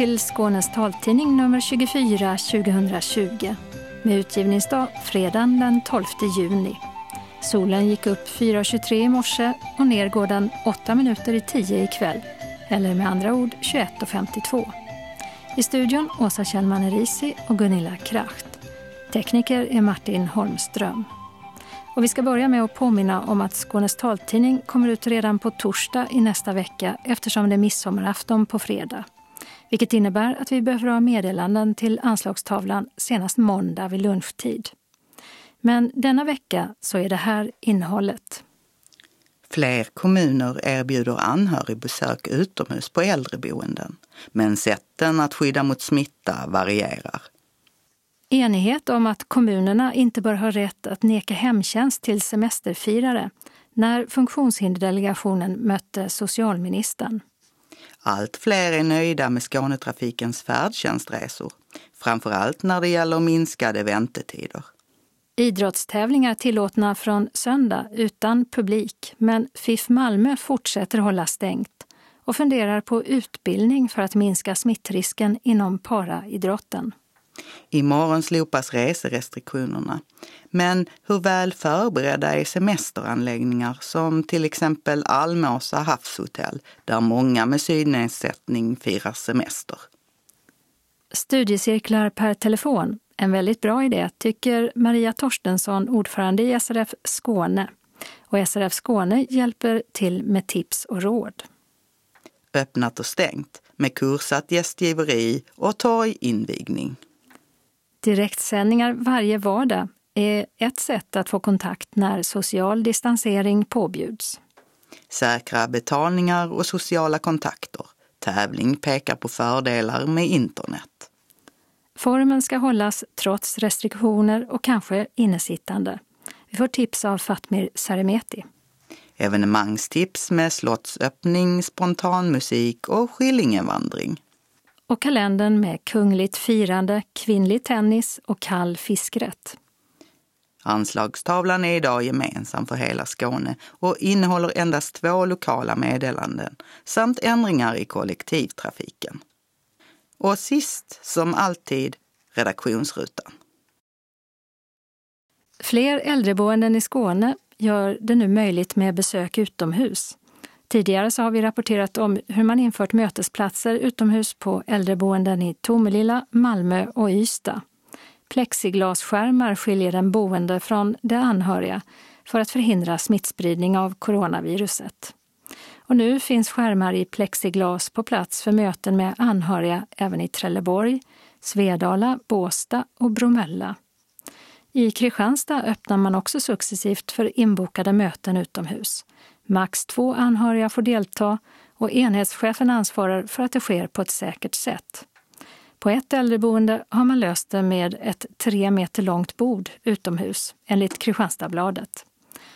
Till Skånes taltidning nummer 24 2020 med utgivningsdag fredagen den 12 juni. Solen gick upp 4.23 i morse och ner går den 8 minuter i 10 ikväll, eller med andra ord 21.52. I studion Åsa Kjellman Erisi och Gunilla Kracht. Tekniker är Martin Holmström. Och vi ska börja med att påminna om att Skånes taltidning kommer ut redan på torsdag i nästa vecka eftersom det är midsommarafton på fredag. Vilket innebär att vi behöver ha meddelanden till anslagstavlan senast måndag vid lunchtid. Men denna vecka så är det här innehållet. Fler kommuner erbjuder anhörigbesök utomhus på äldreboenden, men sätten att skydda mot smitta varierar. Enighet om att kommunerna inte bör ha rätt att neka hemtjänst till semesterfirare när Funktionshinderdelegationen mötte socialministern. Allt fler är nöjda med Skånetrafikens färdtjänstresor, framför allt när det gäller minskade väntetider. Idrottstävlingar tillåtna från söndag utan publik, men FIF Malmö fortsätter hålla stängt och funderar på utbildning för att minska smittrisken inom paraidrotten. Imorgon slopas reserestriktionerna. Men hur väl förberedda är semesteranläggningar som till exempel Almåsa havshotell där många med synnedsättning firar semester? Studiecirklar per telefon, en väldigt bra idé, tycker Maria Torstensson, ordförande i SRF Skåne. Och SRF Skåne hjälper till med tips och råd. Öppnat och stängt med kursat gästgiveri och torginvigning. Direktsändningar varje vardag är ett sätt att få kontakt när social distansering påbjuds. Säkra betalningar och sociala kontakter. Tävling pekar på fördelar med internet. Formen ska hållas trots restriktioner och kanske innesittande. Vi får tips av Fatmir Saremeti. Evenemangstips med slottsöppning, spontanmusik och Skillingevandring och kalendern med kungligt firande, kvinnlig tennis och kall fiskrätt. Anslagstavlan är idag gemensam för hela Skåne och innehåller endast två lokala meddelanden samt ändringar i kollektivtrafiken. Och sist, som alltid, redaktionsrutan. Fler äldreboenden i Skåne gör det nu möjligt med besök utomhus. Tidigare så har vi rapporterat om hur man infört mötesplatser utomhus på äldreboenden i Tomelilla, Malmö och Ystad. Plexiglasskärmar skiljer den boende från de anhöriga för att förhindra smittspridning av coronaviruset. Och nu finns skärmar i plexiglas på plats för möten med anhöriga även i Trelleborg, Svedala, Båsta och Bromölla. I Kristianstad öppnar man också successivt för inbokade möten utomhus. Max två anhöriga får delta och enhetschefen ansvarar för att det sker på ett säkert sätt. På ett äldreboende har man löst det med ett tre meter långt bord utomhus, enligt Kristianstadsbladet.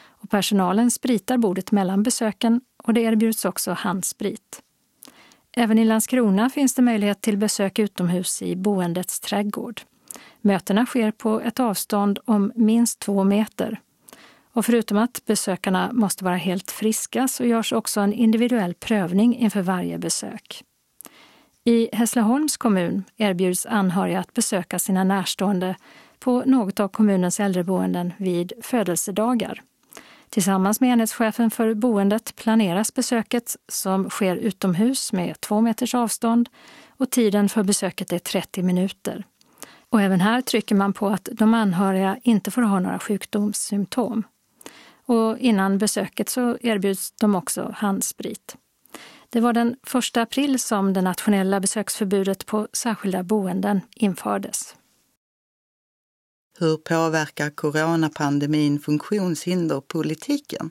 Och personalen spritar bordet mellan besöken och det erbjuds också handsprit. Även i Landskrona finns det möjlighet till besök utomhus i boendets trädgård. Mötena sker på ett avstånd om minst två meter och förutom att besökarna måste vara helt friska så görs också en individuell prövning inför varje besök. I Hässleholms kommun erbjuds anhöriga att besöka sina närstående på något av kommunens äldreboenden vid födelsedagar. Tillsammans med enhetschefen för boendet planeras besöket som sker utomhus med två meters avstånd och tiden för besöket är 30 minuter. Och även här trycker man på att de anhöriga inte får ha några sjukdomssymptom. Och innan besöket så erbjuds de också handsprit. Det var den 1 april som det nationella besöksförbudet på särskilda boenden infördes. Hur påverkar coronapandemin funktionshinderpolitiken?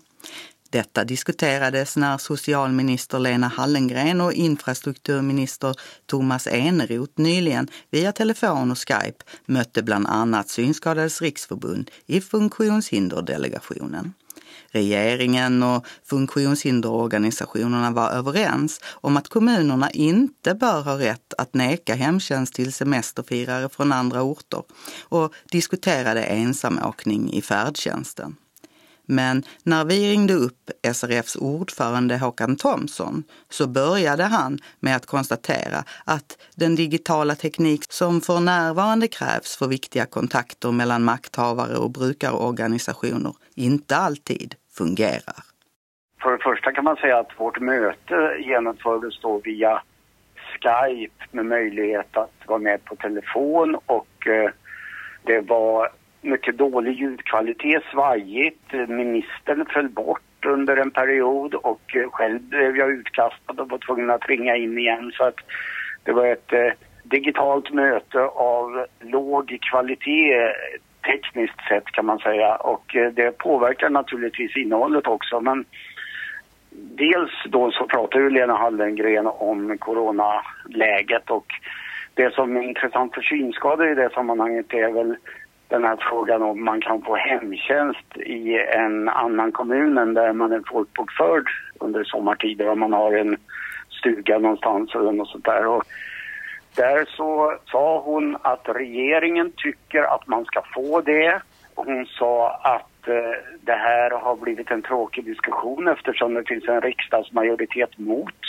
Detta diskuterades när socialminister Lena Hallengren och infrastrukturminister Thomas Eneroth nyligen via telefon och Skype mötte bland annat Synskadades riksförbund i funktionshinderdelegationen. Regeringen och funktionshinderorganisationerna var överens om att kommunerna inte bör ha rätt att neka hemtjänst till semesterfirare från andra orter och diskuterade ensamåkning i färdtjänsten. Men när vi ringde upp SRFs ordförande Håkan Thomsson så började han med att konstatera att den digitala teknik som för närvarande krävs för viktiga kontakter mellan makthavare och brukarorganisationer inte alltid fungerar. För det första kan man säga att vårt möte genomfördes då via Skype med möjlighet att vara med på telefon och eh, det var mycket dålig ljudkvalitet, svajigt. Ministern föll bort under en period och eh, själv blev jag utkastad och var tvungen att ringa in igen. Så att det var ett eh, digitalt möte av låg kvalitet tekniskt sett kan man säga. Och eh, det påverkar naturligtvis innehållet också. Men dels då så pratar ju Lena Hallengren om coronaläget. Och det som är intressant för synskador i det sammanhanget är väl den här frågan om man kan få hemtjänst i en annan kommun än där man är folkbokförd under sommartider om man har en stuga någonstans eller något sånt där. Och där så sa hon att regeringen tycker att man ska få det. Hon sa att eh, det här har blivit en tråkig diskussion eftersom det finns en riksdagsmajoritet mot.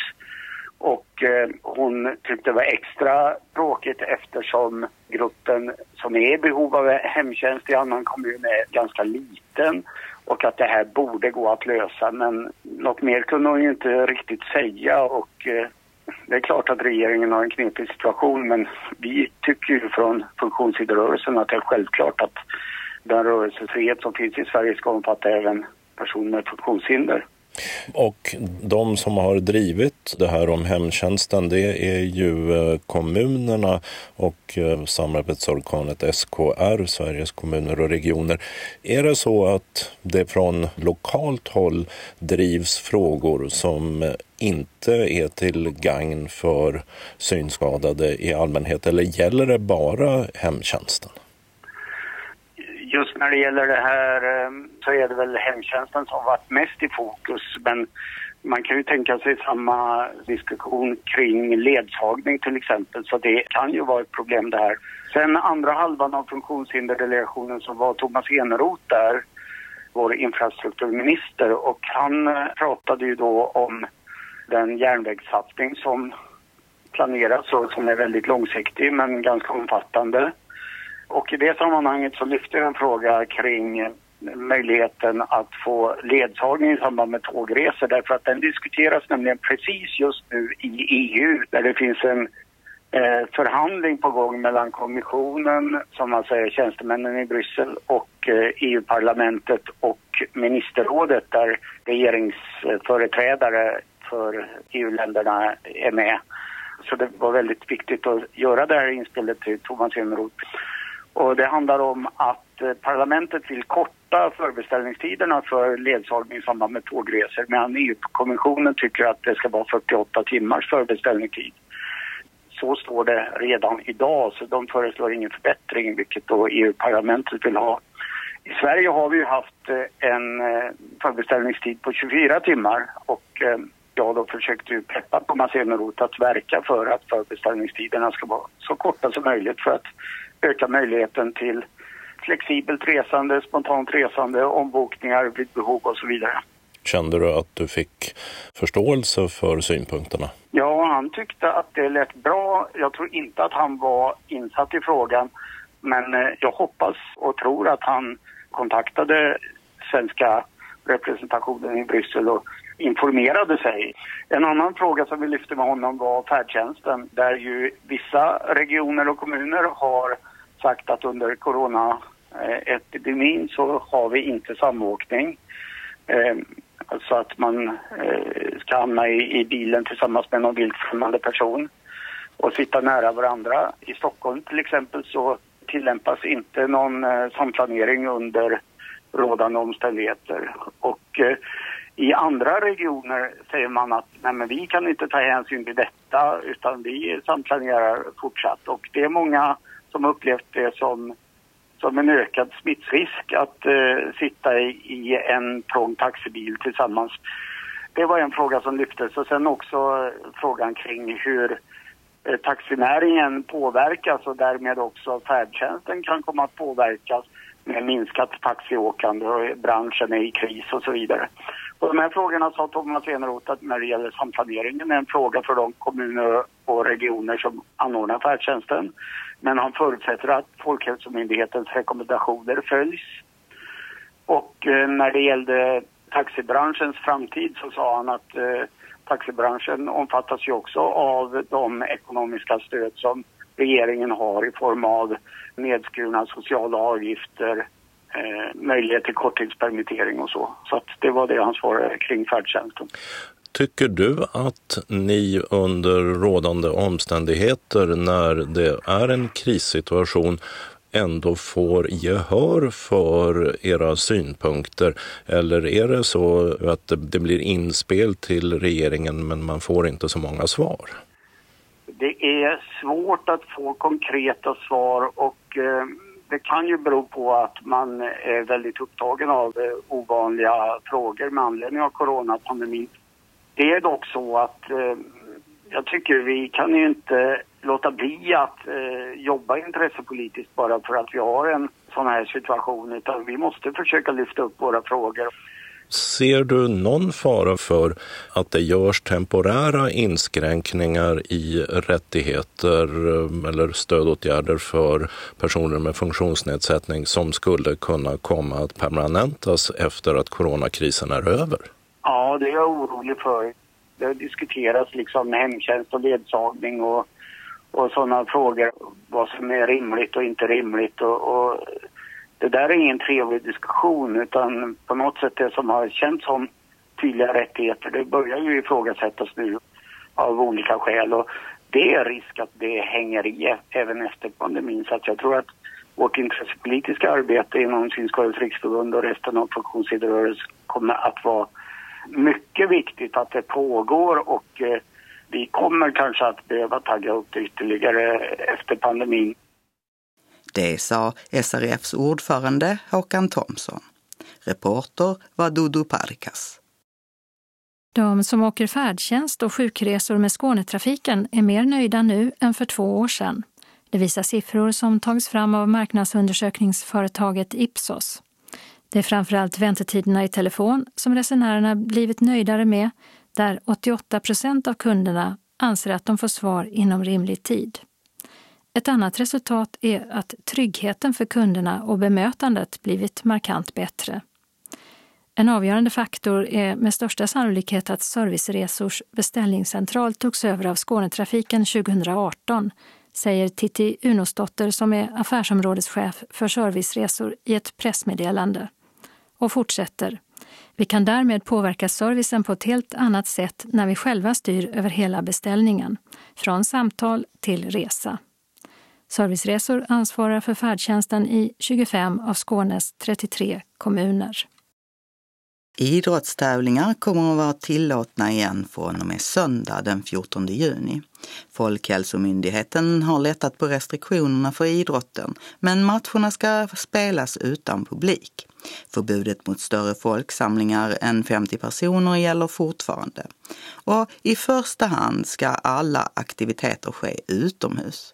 Och eh, hon tyckte det var extra tråkigt eftersom gruppen som är i behov av hemtjänst i annan kommun är ganska liten och att det här borde gå att lösa. Men något mer kunde hon ju inte riktigt säga och eh, det är klart att regeringen har en knepig situation men vi tycker ju från funktionshinderrörelsen att det är självklart att den rörelsefrihet som finns i Sverige ska omfatta även personer med funktionshinder. Och de som har drivit det här om hemtjänsten det är ju eh, kommunerna och eh, samarbetsorganet SKR, Sveriges kommuner och regioner. Är det så att det från lokalt håll drivs frågor som inte är till gagn för synskadade i allmänhet eller gäller det bara hemtjänsten? Just när det gäller det här ehm, så är det väl hemtjänsten som varit mest i fokus. Men man kan ju tänka sig samma diskussion kring ledsagning till exempel. Så det kan ju vara ett problem där. Sen andra halvan av funktionshinderdelegationen så var Thomas Eneroth där, vår infrastrukturminister. Och han eh, pratade ju då om den järnvägssatsning som planeras och som är väldigt långsiktig men ganska omfattande. Och i det sammanhanget så lyfte jag en fråga kring möjligheten att få ledsagning i samband med tågresor därför att den diskuteras nämligen precis just nu i EU där det finns en eh, förhandling på gång mellan kommissionen, som man säger tjänstemännen i Bryssel och eh, EU-parlamentet och ministerrådet där regeringsföreträdare för EU-länderna är med. Så det var väldigt viktigt att göra det här inspelet till Thomas Eneroth. Och det handlar om att eh, parlamentet vill korta förbeställningstiderna för ledsagning i samband med tågresor medan EU-kommissionen tycker att det ska vara 48 timmars förbeställningstid. Så står det redan idag, så de föreslår ingen förbättring, vilket då EU-parlamentet vill ha. I Sverige har vi ju haft eh, en eh, förbeställningstid på 24 timmar och jag då försökte ju peppa Tomas Eneroth att verka för att förbeställningstiderna ska vara så korta som möjligt för att öka möjligheten till flexibelt resande, spontant resande, ombokningar vid behov och så vidare. Kände du att du fick förståelse för synpunkterna? Ja, han tyckte att det lät bra. Jag tror inte att han var insatt i frågan. Men eh, jag hoppas och tror att han kontaktade svenska representationen i Bryssel och informerade sig. En annan fråga som vi lyfte med honom var färdtjänsten där ju vissa regioner och kommuner har sagt att under coronaepidemin eh, så har vi inte samåkning. Alltså att man eh, ska hamna i, bilen tillsammans med någon vildfrämmande person och sitta nära varandra. I Stockholm till exempel så tillämpas inte någon samplanering under rådande omständigheter. Och i andra regioner säger man att nej men vi kan inte ta hänsyn till detta utan vi samplanerar fortsatt. Och det är många som upplevt det som, som en ökad smittrisk att eh, sitta i, i en trång taxibil tillsammans. Det var en fråga som lyftes och sen också eh, frågan kring hur eh, taxinäringen påverkas och därmed också färdtjänsten kan komma att påverkas med minskat taxiåkande och branschen är i kris och så vidare. Och de här frågorna sa Thomas Eneroth att när det gäller samplaneringen är en fråga för de kommuner och regioner som anordnar färdtjänsten. Men han förutsätter att Folkhälsomyndighetens rekommendationer följs. Och eh, när det gällde taxibranschens framtid så sa han att eh, taxibranschen omfattas ju också av de ekonomiska stöd som regeringen har i form av nedskurna sociala avgifter, eh, möjlighet till korttidspermittering och så. Så att det var det han svarade kring färdtjänsten. Tycker du att ni under rådande omständigheter när det är en krissituation ändå får gehör för era synpunkter? Eller är det så att det blir inspel till regeringen men man får inte så många svar? Det är svårt att få konkreta svar och eh, det kan ju bero på att man är väldigt upptagen av eh, ovanliga frågor med anledning av coronapandemin. Det är dock så att eh, jag tycker vi kan ju inte låta bli att eh, jobba intressepolitiskt bara för att vi har en sån här situation utan vi måste försöka lyfta upp våra frågor. Ser du någon fara för att det görs temporära inskränkningar i rättigheter eh, eller stödåtgärder för personer med funktionsnedsättning som skulle kunna komma att permanentas efter att coronakrisen är över? Ja, det är jag orolig för. Det har diskuterats liksom hemtjänst och ledsagning och, och sådana frågor. Vad som är rimligt och inte rimligt. Och, och det där är ingen trevlig diskussion utan på något sätt det som har känts som tydliga rättigheter det börjar ju ifrågasättas nu av olika skäl. Och det är risk att det hänger i även efter pandemin. Så att jag tror att vårt intressepolitiska arbete inom Synskadades riksförbund och resten av funktionshinderrörelsen kommer att vara mycket viktigt att det pågår. Och eh, vi kommer kanske att behöva tagga upp det ytterligare efter pandemin. Det sa SRFs ordförande Håkan Thomsson. Reporter var Dudu Parkas. De som åker färdtjänst och sjukresor med Skånetrafiken är mer nöjda nu än för två år sedan. Det visar siffror som tagits fram av marknadsundersökningsföretaget Ipsos. Det är framförallt väntetiderna i telefon som resenärerna blivit nöjdare med, där 88 procent av kunderna anser att de får svar inom rimlig tid. Ett annat resultat är att tryggheten för kunderna och bemötandet blivit markant bättre. En avgörande faktor är med största sannolikhet att Serviceresors beställningscentral togs över av Skånetrafiken 2018, säger Titti Unosdotter som är affärsområdeschef för serviceresor i ett pressmeddelande. Och fortsätter. Vi kan därmed påverka servicen på ett helt annat sätt när vi själva styr över hela beställningen, från samtal till resa. Serviceresor ansvarar för färdtjänsten i 25 av Skånes 33 kommuner. Idrottstävlingar kommer att vara tillåtna igen från och med söndag den 14 juni. Folkhälsomyndigheten har lättat på restriktionerna för idrotten, men matcherna ska spelas utan publik. Förbudet mot större folksamlingar än 50 personer gäller fortfarande. Och i första hand ska alla aktiviteter ske utomhus.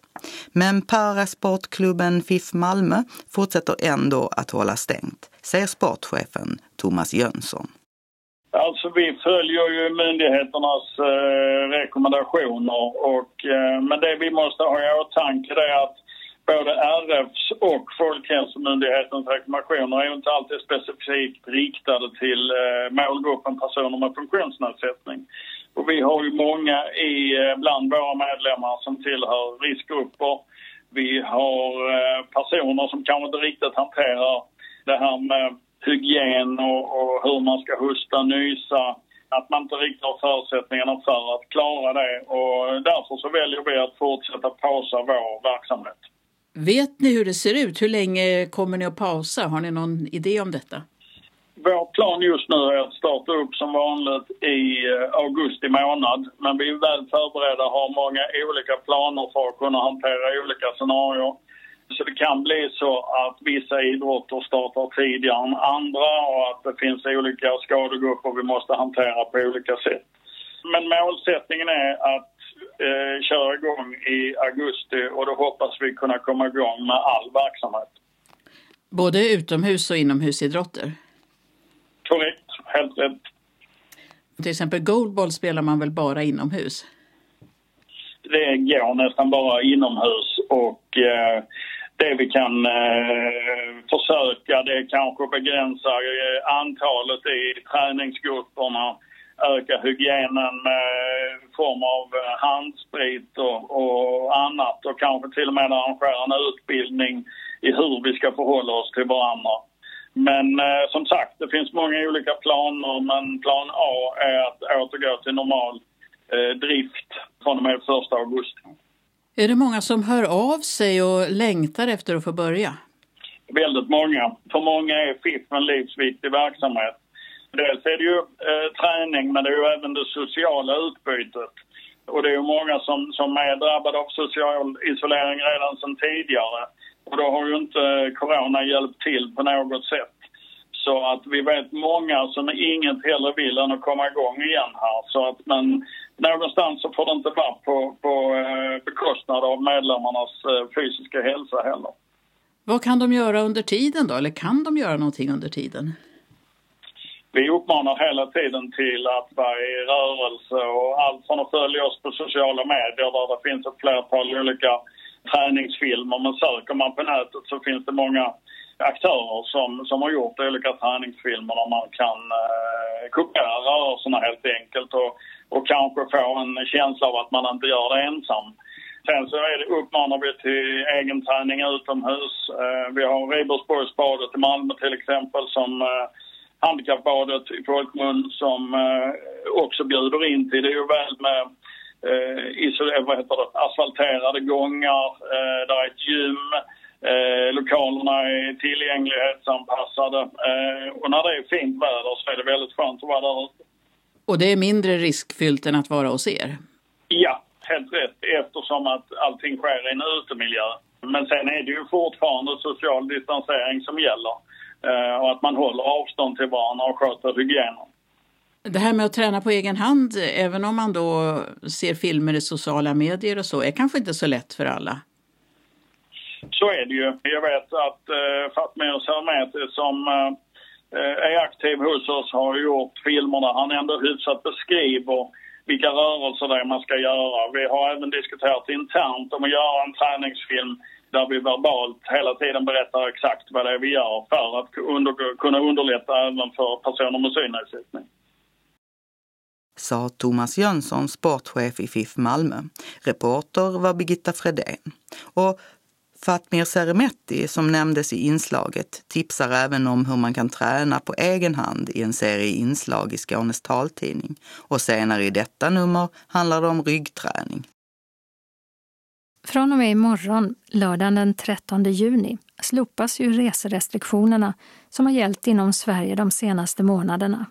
Men Parasportklubben FIF Malmö fortsätter ändå att hålla stängt, säger sportchefen Thomas Jönsson. Alltså vi följer ju myndigheternas eh, rekommendationer och, eh, men det vi måste ha i åtanke är att både RFs och Folkhälsomyndighetens rekommendationer är ju inte alltid specifikt riktade till eh, målgruppen personer med funktionsnedsättning. Och vi har ju många i, eh, bland våra medlemmar som tillhör riskgrupper. Vi har eh, personer som kanske inte riktigt hanterar det här med hygien och, och hur man ska hosta, nysa. Att man inte riktigt har förutsättningarna för att klara det och därför så väljer vi att fortsätta pausa vår verksamhet. Vet ni hur det ser ut? Hur länge kommer ni att pausa? Har ni någon idé om detta? Vår plan just nu är att starta upp som vanligt i eh, augusti månad. Men vi är väl förberedda och har många olika planer för att kunna hantera olika scenarier. Så det kan bli så att vissa idrotter startar tidigare än andra och att det finns olika skadegrupper vi måste hantera på olika sätt. Men målsättningen är att eh, köra igång i augusti och då hoppas vi kunna komma igång med all verksamhet. Både utomhus och inomhusidrotter? Korrekt, helt rätt. Till exempel goalball spelar man väl bara inomhus? Det går nästan bara inomhus och eh, det vi kan eh, försöka det är kanske begränsa eh, antalet i träningsgrupperna öka hygienen med form av eh, handsprit och, och annat och kanske till och med arrangera en utbildning i hur vi ska förhålla oss till varandra. Men eh, som sagt, det finns många olika planer men plan A är att återgå till normal eh, drift från och med 1 augusti. Är det många som hör av sig och längtar efter att få börja? Väldigt många. För många är FIF en livsviktig verksamhet. Dels är det ju eh, träning men det är ju även det sociala utbytet. Och det är ju många som, som är drabbade av social isolering redan sedan tidigare. Och då har ju inte corona hjälpt till på något sätt. Så att vi vet många som inget hellre vill än att komma igång igen här. Så att men någonstans så får det inte vara på, på eh, bekostnad av medlemmarnas eh, fysiska hälsa heller. Vad kan de göra under tiden då? Eller kan de göra någonting under tiden? vi uppmanar hela tiden till att vara i rörelse och allt från att följa oss på sociala medier där det finns ett flertal olika träningsfilmer. Men söker man på nätet så finns det många aktörer som, som har gjort olika träningsfilmer där man kan eh, kopiera rörelserna helt enkelt och, och kanske få en känsla av att man inte gör det ensam. Sen så är det, uppmanar vi till egen träning utomhus. Eh, vi har Ribersborgsbadet i Malmö till exempel som eh, handikappbadet i folkmun som eh, också bjuder in till. Det är ju väl med eh, vad heter det, asfalterade gångar, eh, där är ett gym, eh, lokalerna är tillgänglighetsanpassade eh, och när det är fint väder så är det väldigt skönt att vara där ute. Och det är mindre riskfyllt än att vara hos er? Ja, helt rätt eftersom att allting sker i en utemiljö. Men sen är det ju fortfarande social distansering som gäller. Eh, och att man håller avstånd till varandra och sköter hygienen. Det här med att träna på egen hand, även om man då ser filmer i sociala medier och så, är kanske inte så lätt för alla. Så är det ju. Jag vet att eh, Fatmir Sermeti som eh, är aktiv hos oss har gjort filmer där han ändå hyfsat beskriver vilka rörelser det är man ska göra. Vi har även diskuterat internt om att göra en träningsfilm där vi verbalt hela tiden berättar exakt vad det är vi gör för att under, kunna underlätta även för personer med synnedsättning. Sa Thomas Jönsson, sportchef i FIF Malmö. Reporter var Birgitta Fredén. Och Fatmir Seremetti, som nämndes i inslaget, tipsar även om hur man kan träna på egen hand i en serie inslag i Skånes taltidning. Och senare i detta nummer handlar det om ryggträning. Från och med imorgon, lördagen den 13 juni, slopas ju reserestriktionerna som har gällt inom Sverige de senaste månaderna.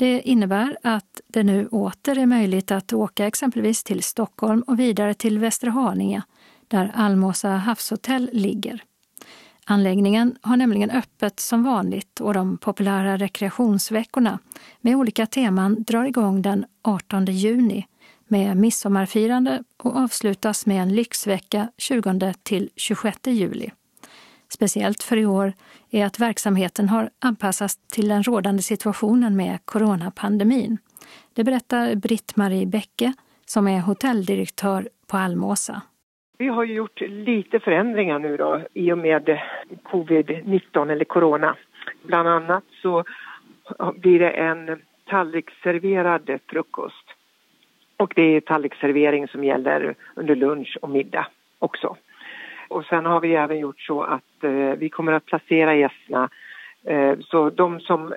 Det innebär att det nu åter är möjligt att åka exempelvis till Stockholm och vidare till Västra Haninge, där Almåsa havshotell ligger. Anläggningen har nämligen öppet som vanligt och de populära rekreationsveckorna med olika teman drar igång den 18 juni med midsommarfirande och avslutas med en lyxvecka 20 till 26 juli. Speciellt för i år är att verksamheten har anpassats till den rådande situationen med coronapandemin. Det berättar Britt-Marie Bäcke som är hotelldirektör på Almåsa. Vi har gjort lite förändringar nu då i och med covid-19 eller corona. Bland annat så blir det en tallriksserverad frukost och det är tallriksservering som gäller under lunch och middag också. Och sen har vi även gjort så att eh, vi kommer att placera gästerna eh, så de som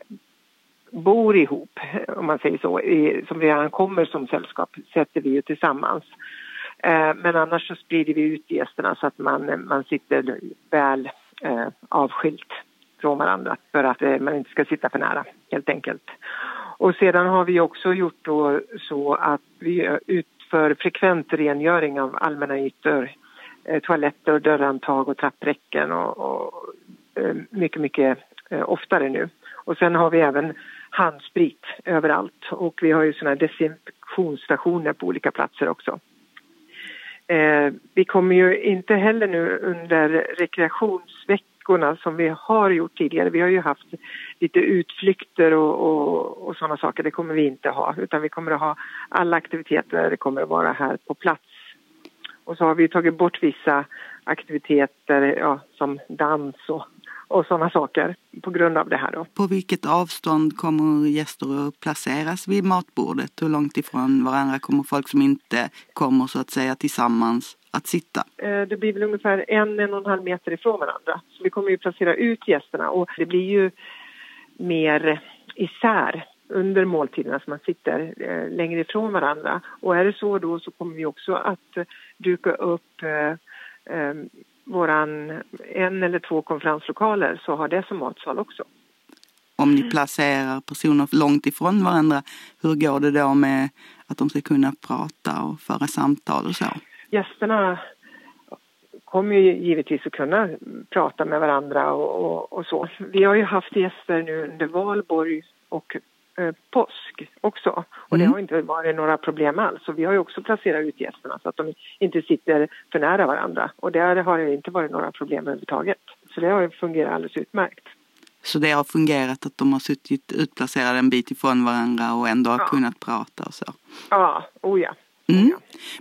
bor ihop, om man säger så, i, som redan kommer som sällskap sätter vi ju tillsammans. Eh, men annars så sprider vi ut gästerna så att man, man sitter väl eh, avskilt från varandra för att eh, man inte ska sitta för nära helt enkelt. Och sedan har vi också gjort då så att vi utför frekvent rengöring av allmänna ytor, Eh, toaletter, dörrhandtag och trappräcken och, och eh, mycket, mycket eh, oftare nu. Och sen har vi även handsprit överallt och vi har ju såna desinfektionsstationer på olika platser också. Eh, vi kommer ju inte heller nu under rekreationsveckorna, som vi har gjort tidigare. Vi har ju haft lite utflykter och, och, och sådana saker. Det kommer vi inte ha utan vi kommer att ha alla aktiviteter. Det kommer att vara här på plats. Och så har vi tagit bort vissa aktiviteter ja, som dans och, och sådana saker på grund av det här. Då. På vilket avstånd kommer gäster att placeras vid matbordet? Hur långt ifrån varandra kommer folk som inte kommer så att säga tillsammans att sitta? Eh, det blir väl ungefär en, en och en halv meter ifrån varandra. Så vi kommer ju placera ut gästerna och det blir ju mer isär under måltiderna så man sitter eh, längre ifrån varandra. Och är det så då så kommer vi också att duka upp eh, eh, våran en eller två konferenslokaler så har det som matsal också. Om ni placerar personer långt ifrån varandra, hur går det då med att de ska kunna prata och föra samtal och så? Gästerna kommer ju givetvis att kunna prata med varandra och, och, och så. Vi har ju haft gäster nu under valborg och eh, påsk också. Och mm. det har inte varit några problem alls. Så vi har ju också placerat ut gästerna så att de inte sitter för nära varandra. Och där har det inte varit några problem överhuvudtaget. Så det har ju fungerat alldeles utmärkt. Så det har fungerat att de har suttit utplacerade en bit ifrån varandra och ändå har ja. kunnat prata och så? Ja, oh ja. Mm.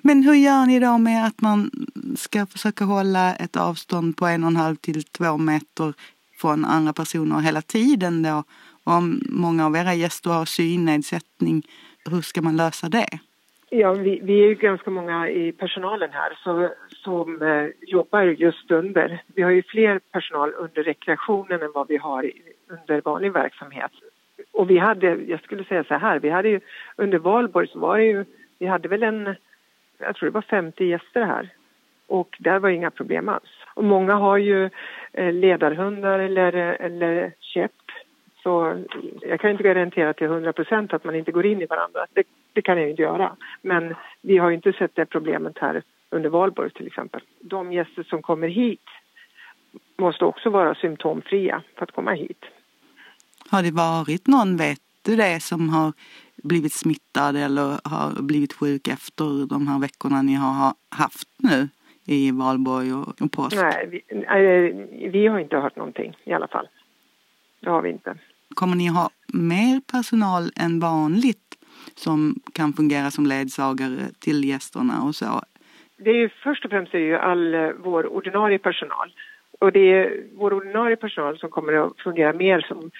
Men hur gör ni då med att man ska försöka hålla ett avstånd på en och en halv till två meter från andra personer hela tiden då? Om många av era gäster har synnedsättning, hur ska man lösa det? Ja, vi, vi är ju ganska många i personalen här så, som eh, jobbar just under. Vi har ju fler personal under rekreationen än vad vi har under vanlig verksamhet. Och vi hade, jag skulle säga så här, vi hade ju under valborg så var det ju, vi hade väl en, jag tror det var 50 gäster här. Och där var inga problem alls. Och många har ju eh, ledarhundar eller, eller käpp så jag kan inte garantera till 100 procent att man inte går in i varandra. Det, det, kan jag inte göra. Men vi har inte sett det problemet här under valborg till exempel. De gäster som kommer hit måste också vara symptomfria för att komma hit. Har det varit någon, vet du det, som har blivit smittad eller har blivit sjuk efter de här veckorna ni har haft nu i valborg och, och påsk? Nej, vi, vi har inte hört någonting i alla fall. Det har vi inte. Kommer ni ha mer personal än vanligt som kan fungera som ledsagare till gästerna och så? Det är ju, först och främst är ju all eh, vår ordinarie personal. Och det är vår ordinarie personal som kommer att fungera mer som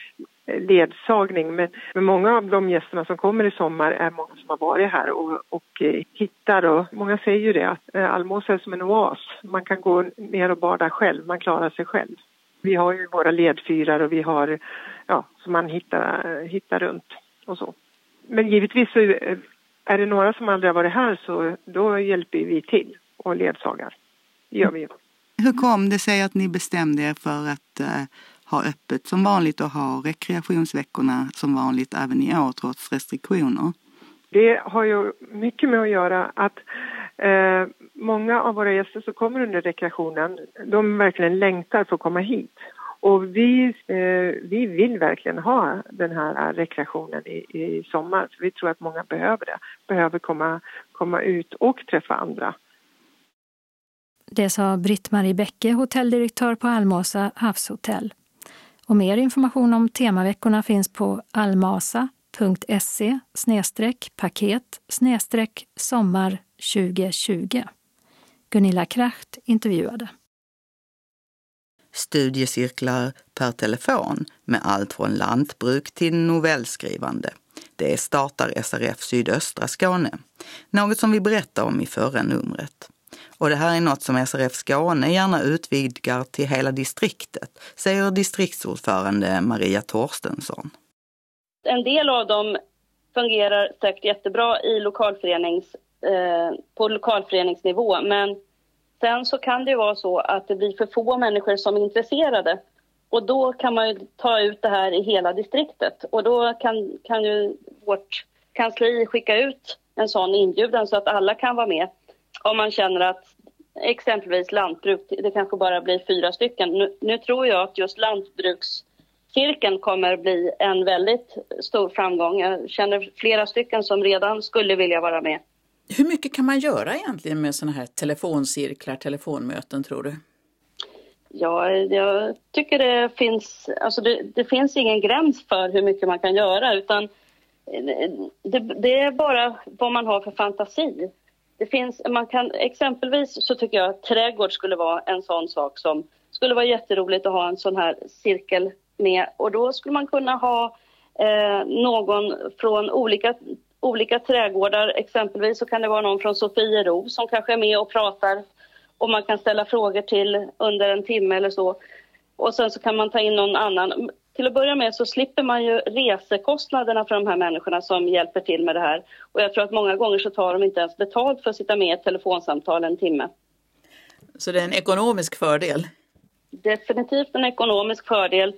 eh, ledsagning. Men, men många av de gästerna som kommer i sommar är många som har varit här och, och eh, hittar. Och många säger ju det att Almåsa är som en oas. Man kan gå ner och bada själv, man klarar sig själv. Vi har ju våra ledfyrar och vi har, ja, som man hittar, hittar runt och så. Men givetvis så är det några som aldrig har varit här så då hjälper vi till och ledsagar. Det gör vi ju. Hur kom det sig att ni bestämde er för att uh, ha öppet som vanligt och ha rekreationsveckorna som vanligt även i år trots restriktioner? Det har ju mycket med att göra att eh, många av våra gäster som kommer under rekreationen, de verkligen längtar för att komma hit. Och vi, eh, vi vill verkligen ha den här rekreationen i, i sommar. Så vi tror att många behöver det. Behöver komma, komma ut och träffa andra. Det sa Britt-Marie Bäcke, hotelldirektör på Almasa havshotell. Och mer information om temaveckorna finns på almasa.se paket sommar 2020. Gunilla Kracht intervjuade. Studiecirklar per telefon med allt från lantbruk till novellskrivande. Det startar SRF Sydöstra Skåne, något som vi berättade om i förra numret. Och det här är något som SRF Skåne gärna utvidgar till hela distriktet, säger distriktsordförande Maria Torstensson. En del av dem fungerar säkert jättebra i lokalförenings, eh, på lokalföreningsnivå, men sen så kan det vara så att det blir för få människor som är intresserade. Och då kan man ju ta ut det här i hela distriktet och då kan, kan ju vårt kansli skicka ut en sån inbjudan så att alla kan vara med om man känner att exempelvis lantbruk, det kanske bara blir fyra stycken. Nu, nu tror jag att just lantbrukscirkeln kommer bli en väldigt stor framgång. Jag känner flera stycken som redan skulle vilja vara med. Hur mycket kan man göra egentligen med sådana här telefoncirklar, telefonmöten tror du? Ja, jag tycker det finns, alltså det, det, finns ingen gräns för hur mycket man kan göra utan eh, det, det, är bara vad man har för fantasi. Det finns, man kan, exempelvis så tycker jag att trädgård skulle vara en sån sak som skulle vara jätteroligt att ha en sån här cirkel med och då skulle man kunna ha eh, någon från olika, olika trädgårdar, exempelvis så kan det vara någon från Sofiero som kanske är med och pratar och man kan ställa frågor till under en timme eller så. Och sen så kan man ta in någon annan. Till att börja med så slipper man ju resekostnaderna för de här människorna som hjälper till med det här. Och jag tror att många gånger så tar de inte ens betalt för att sitta med i ett telefonsamtal en timme. Så det är en ekonomisk fördel? Definitivt en ekonomisk fördel.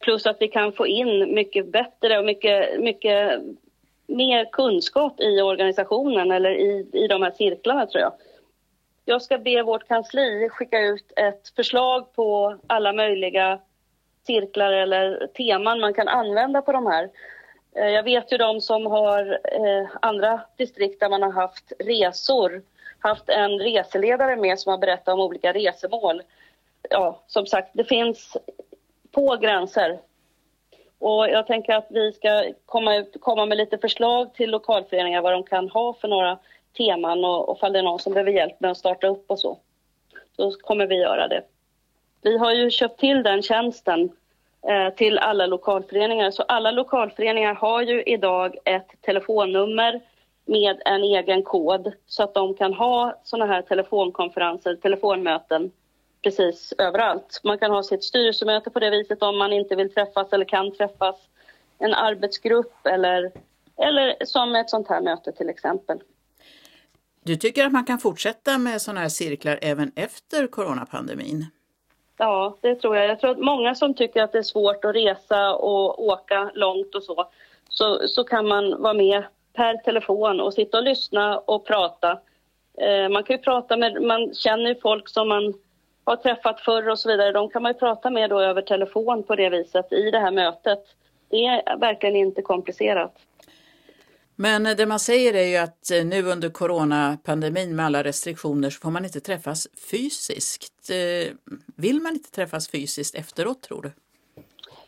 Plus att vi kan få in mycket bättre och mycket, mycket mer kunskap i organisationen eller i, i de här cirklarna tror jag. Jag ska be vårt kansli skicka ut ett förslag på alla möjliga cirklar eller teman man kan använda på de här. Eh, jag vet ju de som har eh, andra distrikt där man har haft resor, haft en reseledare med som har berättat om olika resemål. Ja, som sagt, det finns få gränser. Och jag tänker att vi ska komma, ut, komma med lite förslag till lokalföreningar vad de kan ha för några teman och, och fall det är någon som behöver hjälp med att starta upp och så. Så kommer vi göra det. Vi har ju köpt till den tjänsten eh, till alla lokalföreningar. Så alla lokalföreningar har ju idag ett telefonnummer med en egen kod så att de kan ha såna här telefonkonferenser, telefonmöten precis överallt. Man kan ha sitt styrelsemöte på det viset om man inte vill träffas eller kan träffas. En arbetsgrupp eller, eller som ett sånt här möte till exempel. Du tycker att man kan fortsätta med sådana här cirklar även efter coronapandemin? Ja, det tror jag. Jag tror att många som tycker att det är svårt att resa och åka långt och så, så, så kan man vara med per telefon och sitta och lyssna och prata. Eh, man kan ju prata med, man känner ju folk som man har träffat förr och så vidare. De kan man ju prata med då över telefon på det viset i det här mötet. Det är verkligen inte komplicerat. Men det man säger är ju att eh, nu under coronapandemin med alla restriktioner så får man inte träffas fysiskt. Eh, vill man inte träffas fysiskt efteråt tror du?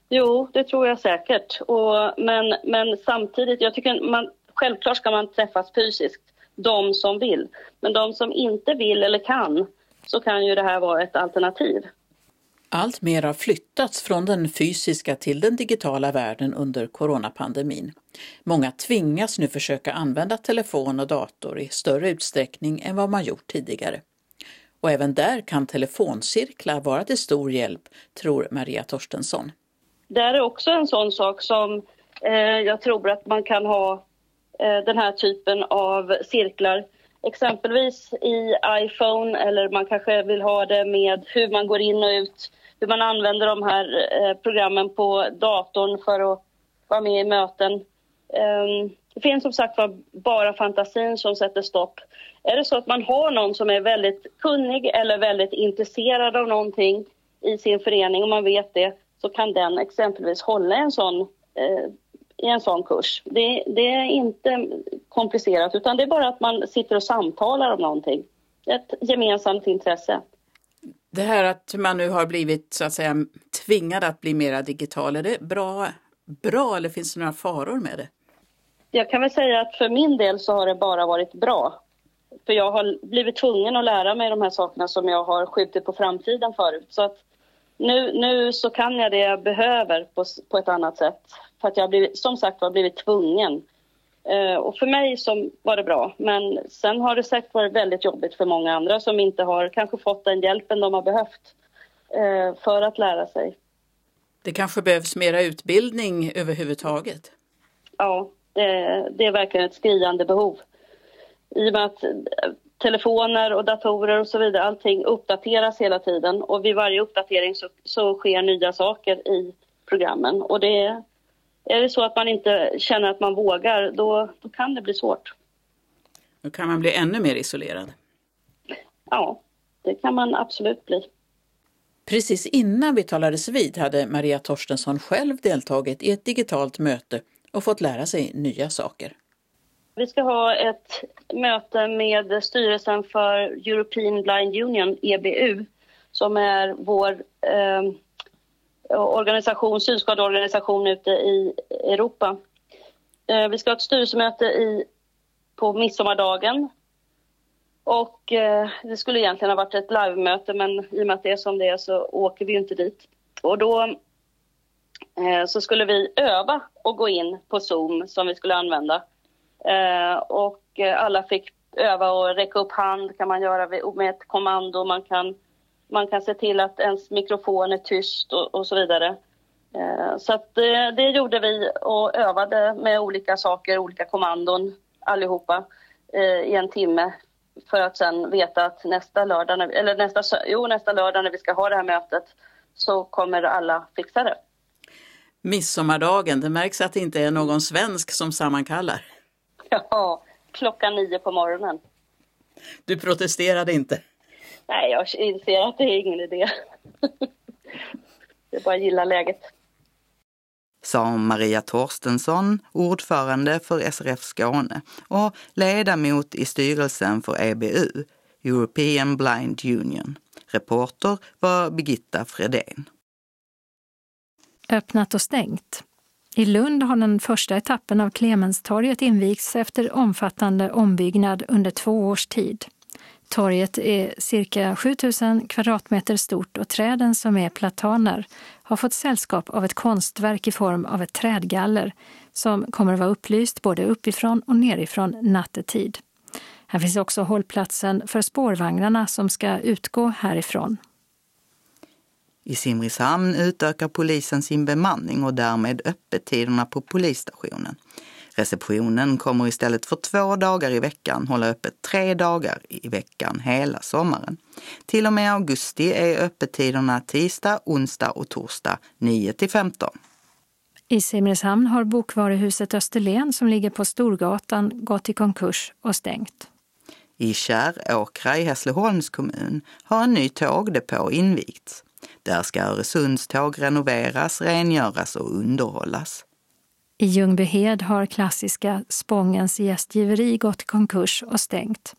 Jo, det tror jag säkert. Och, men, men samtidigt, jag tycker man, självklart ska man träffas fysiskt, de som vill. Men de som inte vill eller kan, så kan ju det här vara ett alternativ. Allt mer har flyttats från den fysiska till den digitala världen under coronapandemin. Många tvingas nu försöka använda telefon och dator i större utsträckning än vad man gjort tidigare. Och även där kan telefoncirklar vara till stor hjälp, tror Maria Torstensson. Det är också en sån sak som eh, jag tror att man kan ha eh, den här typen av cirklar exempelvis i iPhone eller man kanske vill ha det med hur man går in och ut, hur man använder de här eh, programmen på datorn för att vara med i möten. Ehm, det finns som sagt bara fantasin som sätter stopp. Är det så att man har någon som är väldigt kunnig eller väldigt intresserad av någonting i sin förening och man vet det, så kan den exempelvis hålla en sån eh, i en sån kurs. Det, det, är inte komplicerat utan det är bara att man sitter och samtalar om någonting. Ett gemensamt intresse. Det här att man nu har blivit så att säga tvingad att bli mera digital, är det bra, bra eller finns det några faror med det? Jag kan väl säga att för min del så har det bara varit bra. För jag har blivit tvungen att lära mig de här sakerna som jag har skjutit på framtiden förut. Så att nu, nu så kan jag det jag behöver på, på ett annat sätt. För att jag har blivit, som sagt var blivit tvungen. Uh, och för mig som var det bra. Men sen har det säkert varit väldigt jobbigt för många andra som inte har kanske fått den hjälpen de har behövt uh, för att lära sig. Det kanske behövs mera utbildning överhuvudtaget? Ja, det, det är verkligen ett skriande behov. I och med att telefoner och datorer och så vidare, allting uppdateras hela tiden och vid varje uppdatering så, så sker nya saker i programmen. Och det är, det så att man inte känner att man vågar, då, då kan det bli svårt. Då kan man bli ännu mer isolerad? Ja, det kan man absolut bli. Precis innan vi talades vid hade Maria Torstensson själv deltagit i ett digitalt möte och fått lära sig nya saker. Vi ska ha ett möte med styrelsen för European Blind Union, EBU, som är vår eh, Eh, organisation, synskadeorganisation ute i Europa. Eh, vi ska ha ett styrelsemöte i, på midsommardagen. Och eh, det skulle egentligen ha varit ett livemöte men i och med att det är som det är så åker vi inte dit. Och då så skulle vi öva och gå in på Zoom som vi skulle använda. Och alla fick öva och räcka upp hand kan man göra med ett kommando. Man kan, man kan se till att ens mikrofon är tyst och, och så vidare. Eh, så att det, det, gjorde vi och övade med olika saker, olika kommandon allihopa i en timme för att sen veta att nästa lördag, eller nästa, jo, nästa lördag när vi ska ha det här mötet så kommer alla fixa det. Midsommardagen, det märks att det inte är någon svensk som sammankallar. Ja, klockan nio på morgonen. Du protesterade inte? Nej, jag inser att det är ingen idé. det är bara att gilla läget. Sa Maria Torstensson, ordförande för SRF Skåne och ledamot i styrelsen för EBU, European Blind Union. Reporter var Birgitta Fredén. Öppnat och stängt. I Lund har den första etappen av Clemenstorget invigts efter omfattande ombyggnad under två års tid. Torget är cirka 7000 kvadratmeter stort och träden som är plataner har fått sällskap av ett konstverk i form av ett trädgaller som kommer att vara upplyst både uppifrån och nerifrån nattetid. Här finns också hållplatsen för spårvagnarna som ska utgå härifrån. I Simrishamn utökar polisen sin bemanning och därmed öppettiderna på polisstationen. Receptionen kommer istället för två dagar i veckan hålla öppet tre dagar i veckan hela sommaren. Till och med augusti är öppettiderna tisdag, onsdag och torsdag 9 till 15. I Simrishamn har bokvaruhuset Österlen som ligger på Storgatan gått i konkurs och stängt. I Käråkra i Hässleholms kommun har en ny tågdepå invigts. Där ska Öresundståg renoveras, rengöras och underhållas. I Ljungbyhed har klassiska Spångens gästgiveri gått i konkurs och stängt.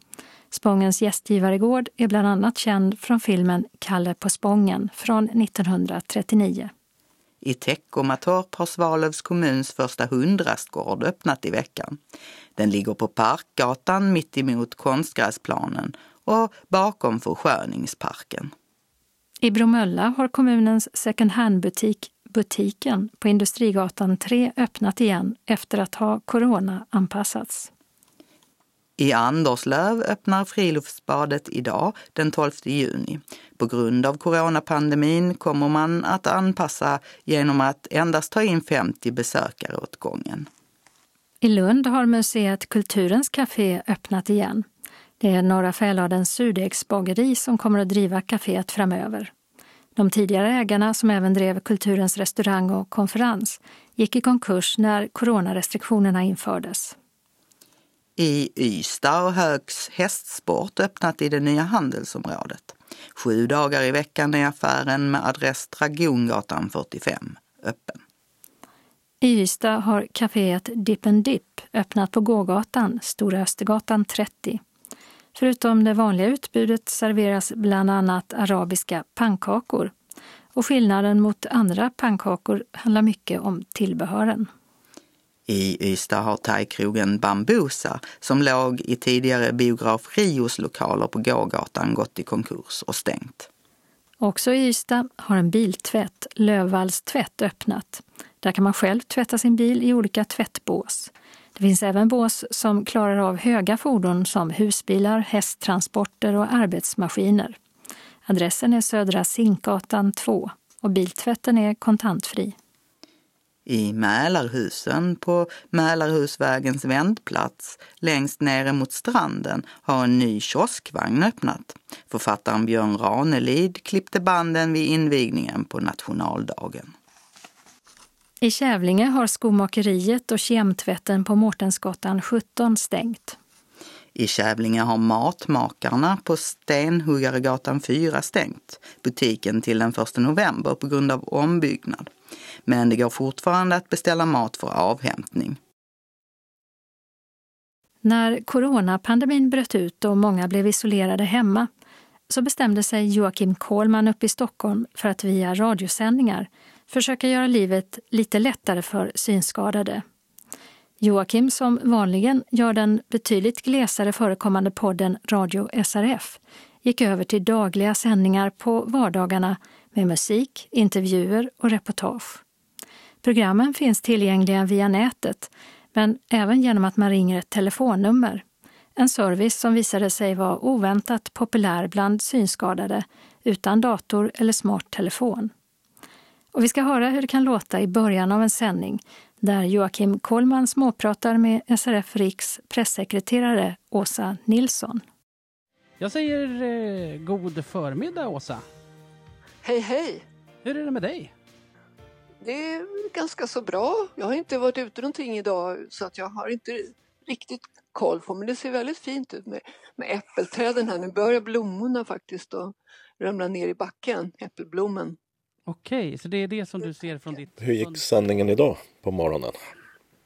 Spångens gästgivaregård är bland annat känd från filmen Kalle på Spången från 1939. I Teckomatorp har Svalövs kommuns första hundrastgård öppnat i veckan. Den ligger på Parkgatan mitt emot konstgräsplanen och bakom försköningsparken. I Bromölla har kommunens second hand-butik Butiken på Industrigatan 3 öppnat igen efter att ha corona-anpassats. I Anderslöv öppnar friluftsbadet idag, den 12 juni. På grund av coronapandemin kommer man att anpassa genom att endast ta in 50 besökare åt gången. I Lund har museet Kulturens Café öppnat igen. Det är Norra Fäladens surdegsbageri som kommer att driva kaféet framöver. De tidigare ägarna, som även drev Kulturens restaurang och konferens, gick i konkurs när coronarestriktionerna infördes. I Ystad har Högs hästsport öppnat i det nya handelsområdet. Sju dagar i veckan är affären med adress Dragongatan 45 öppen. I Ystad har kaféet Dip Dip öppnat på gågatan, Stora Östergatan 30. Förutom det vanliga utbudet serveras bland annat arabiska pannkakor. Och skillnaden mot andra pannkakor handlar mycket om tillbehören. I Ystad har thaikrogen Bambusa, som låg i tidigare biograf Rios lokaler på gågatan, gått i konkurs och stängt. Också i Ystad har en biltvätt, Lövvalls tvätt, öppnat. Där kan man själv tvätta sin bil i olika tvättbås. Det finns även bås som klarar av höga fordon som husbilar, hästtransporter och arbetsmaskiner. Adressen är Södra Zinkgatan 2 och biltvätten är kontantfri. I Mälarhusen på Mälarhusvägens vändplats längst nere mot stranden har en ny kioskvagn öppnat. Författaren Björn Ranelid klippte banden vid invigningen på nationaldagen. I Kävlinge har skomakeriet och kemtvätten på Mårtensgatan 17 stängt. I Kävlinge har Matmakarna på Stenhuggaregatan 4 stängt butiken till den 1 november på grund av ombyggnad. Men det går fortfarande att beställa mat för avhämtning. När coronapandemin bröt ut och många blev isolerade hemma så bestämde sig Joakim Kohlman upp i Stockholm för att via radiosändningar försöka göra livet lite lättare för synskadade. Joakim, som vanligen gör den betydligt glesare förekommande podden Radio SRF, gick över till dagliga sändningar på vardagarna med musik, intervjuer och reportage. Programmen finns tillgängliga via nätet, men även genom att man ringer ett telefonnummer. En service som visade sig vara oväntat populär bland synskadade utan dator eller smart telefon. Och vi ska höra hur det kan låta i början av en sändning där Joakim Kollman småpratar med SRF Riks pressekreterare Åsa Nilsson. Jag säger eh, god förmiddag Åsa. Hej hej! Hur är det med dig? Det är ganska så bra. Jag har inte varit ute någonting idag så att jag har inte riktigt koll på men det ser väldigt fint ut med, med äppelträden här. Nu börjar blommorna faktiskt att ramla ner i backen, äppelblommen. Okej, så det är det som du ser från ditt... Hur gick sändningen idag på morgonen?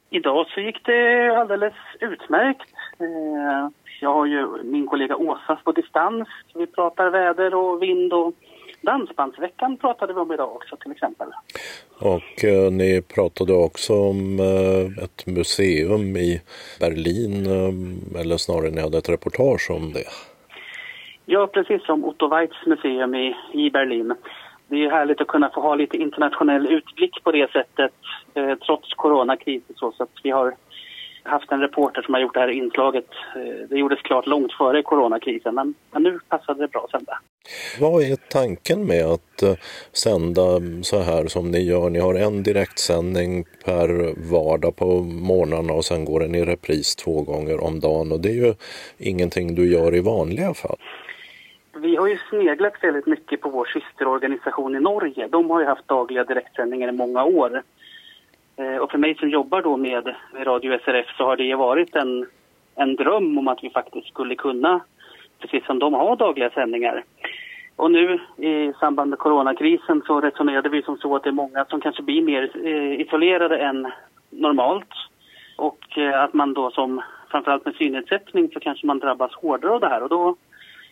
Idag så gick det alldeles utmärkt. Eh, jag har ju min kollega Åsa på distans. Vi pratar väder och vind och Dansbandsveckan pratade vi om idag också till exempel. Och eh, ni pratade också om eh, ett museum i Berlin, eh, eller snarare ni hade ett reportage om det. Ja, precis som Otto Weitz museum i, i Berlin. Det är härligt att kunna få ha lite internationell utblick på det sättet eh, trots coronakrisen så, så att vi har haft en reporter som har gjort det här inslaget. Eh, det gjordes klart långt före coronakrisen men, men nu passade det bra att sända. Vad är tanken med att eh, sända så här som ni gör? Ni har en direktsändning per vardag på morgnarna och sen går den i repris två gånger om dagen och det är ju ingenting du gör i vanliga fall. Vi har ju sneglat väldigt mycket på vår systerorganisation i Norge. De har ju haft dagliga direktsändningar i många år. Eh, och för mig som jobbar då med Radio SRF så har det varit en, en dröm om att vi faktiskt skulle kunna, precis som de har dagliga sändningar. Och nu i samband med coronakrisen så resonerade vi som så att det är många som kanske blir mer eh, isolerade än normalt. Och eh, att man då som, framförallt med synnedsättning så kanske man drabbas hårdare av det här. Och då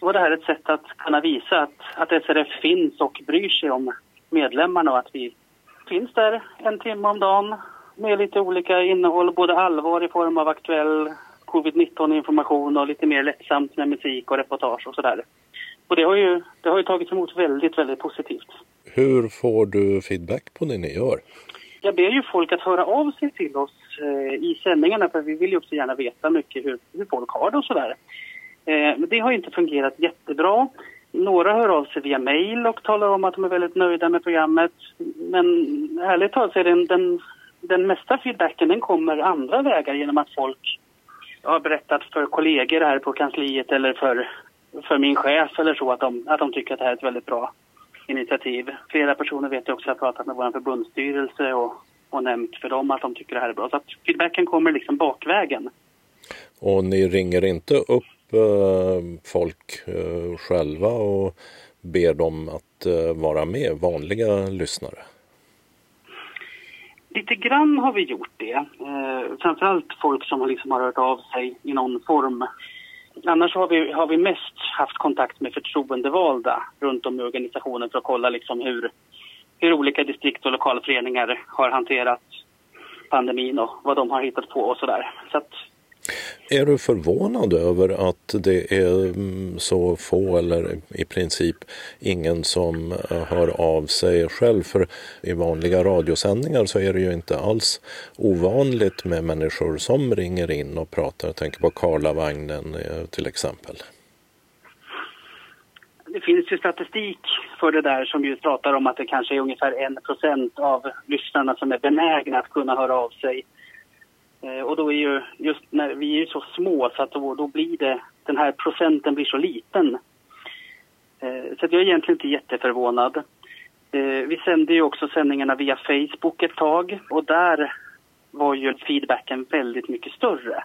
var det här ett sätt att kunna visa att, att SRF finns och bryr sig om medlemmarna och att vi finns där en timme om dagen med lite olika innehåll, både allvar i form av aktuell covid-19 information och lite mer lättsamt med musik och reportage och sådär. Och det har ju, det har ju tagits emot väldigt, väldigt positivt. Hur får du feedback på det ni gör? Jag ber ju folk att höra av sig till oss eh, i sändningarna för vi vill ju också gärna veta mycket hur, hur folk har det och sådär. Eh, men det har inte fungerat jättebra. Några hör av sig via mail och talar om att de är väldigt nöjda med programmet. Men ärligt talat så är den, den, den mesta feedbacken den kommer andra vägar genom att folk har berättat för kollegor här på kansliet eller för, för min chef eller så att de, att de tycker att det här är ett väldigt bra initiativ. Flera personer vet jag också har pratat med vår förbundsstyrelse och, och nämnt för dem att de tycker det här är bra. Så att feedbacken kommer liksom bakvägen. Och ni ringer inte upp Eh, folk eh, själva och ber dem att eh, vara med, vanliga lyssnare? Lite grann har vi gjort det. Eh, framförallt folk som liksom har hört av sig i någon form. Annars har vi, har vi mest haft kontakt med förtroendevalda runt om i organisationen för att kolla liksom hur, hur olika distrikt och lokalföreningar har hanterat pandemin och vad de har hittat på och sådär. Så att är du förvånad över att det är mm, så få eller i princip ingen som eh, hör av sig själv? För i vanliga radiosändningar så är det ju inte alls ovanligt med människor som ringer in och pratar. Jag tänker på Karlavagnen eh, till exempel. Det finns ju statistik för det där som ju pratar om att det kanske är ungefär en procent av lyssnarna som är benägna att kunna höra av sig Eh, och då är ju just när vi är ju så små så att då, då blir det, den här procenten blir så liten. Eh, så jag är egentligen inte jätteförvånad. Eh, vi sände ju också sändningarna via Facebook ett tag och där var ju feedbacken väldigt mycket större.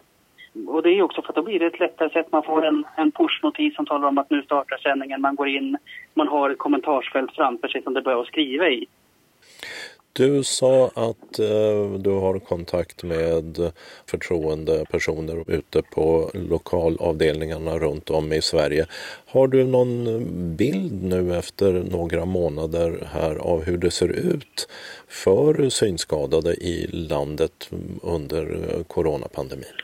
Och det är också för att då blir det ett lättare sätt. Man får en, en pushnotis som talar om att nu startar sändningen. Man går in, man har ett kommentarsfält framför sig som det börjar att skriva i. Du sa att eh, du har kontakt med förtroendepersoner ute på lokalavdelningarna runt om i Sverige. Har du någon bild nu efter några månader här av hur det ser ut för synskadade i landet under coronapandemin?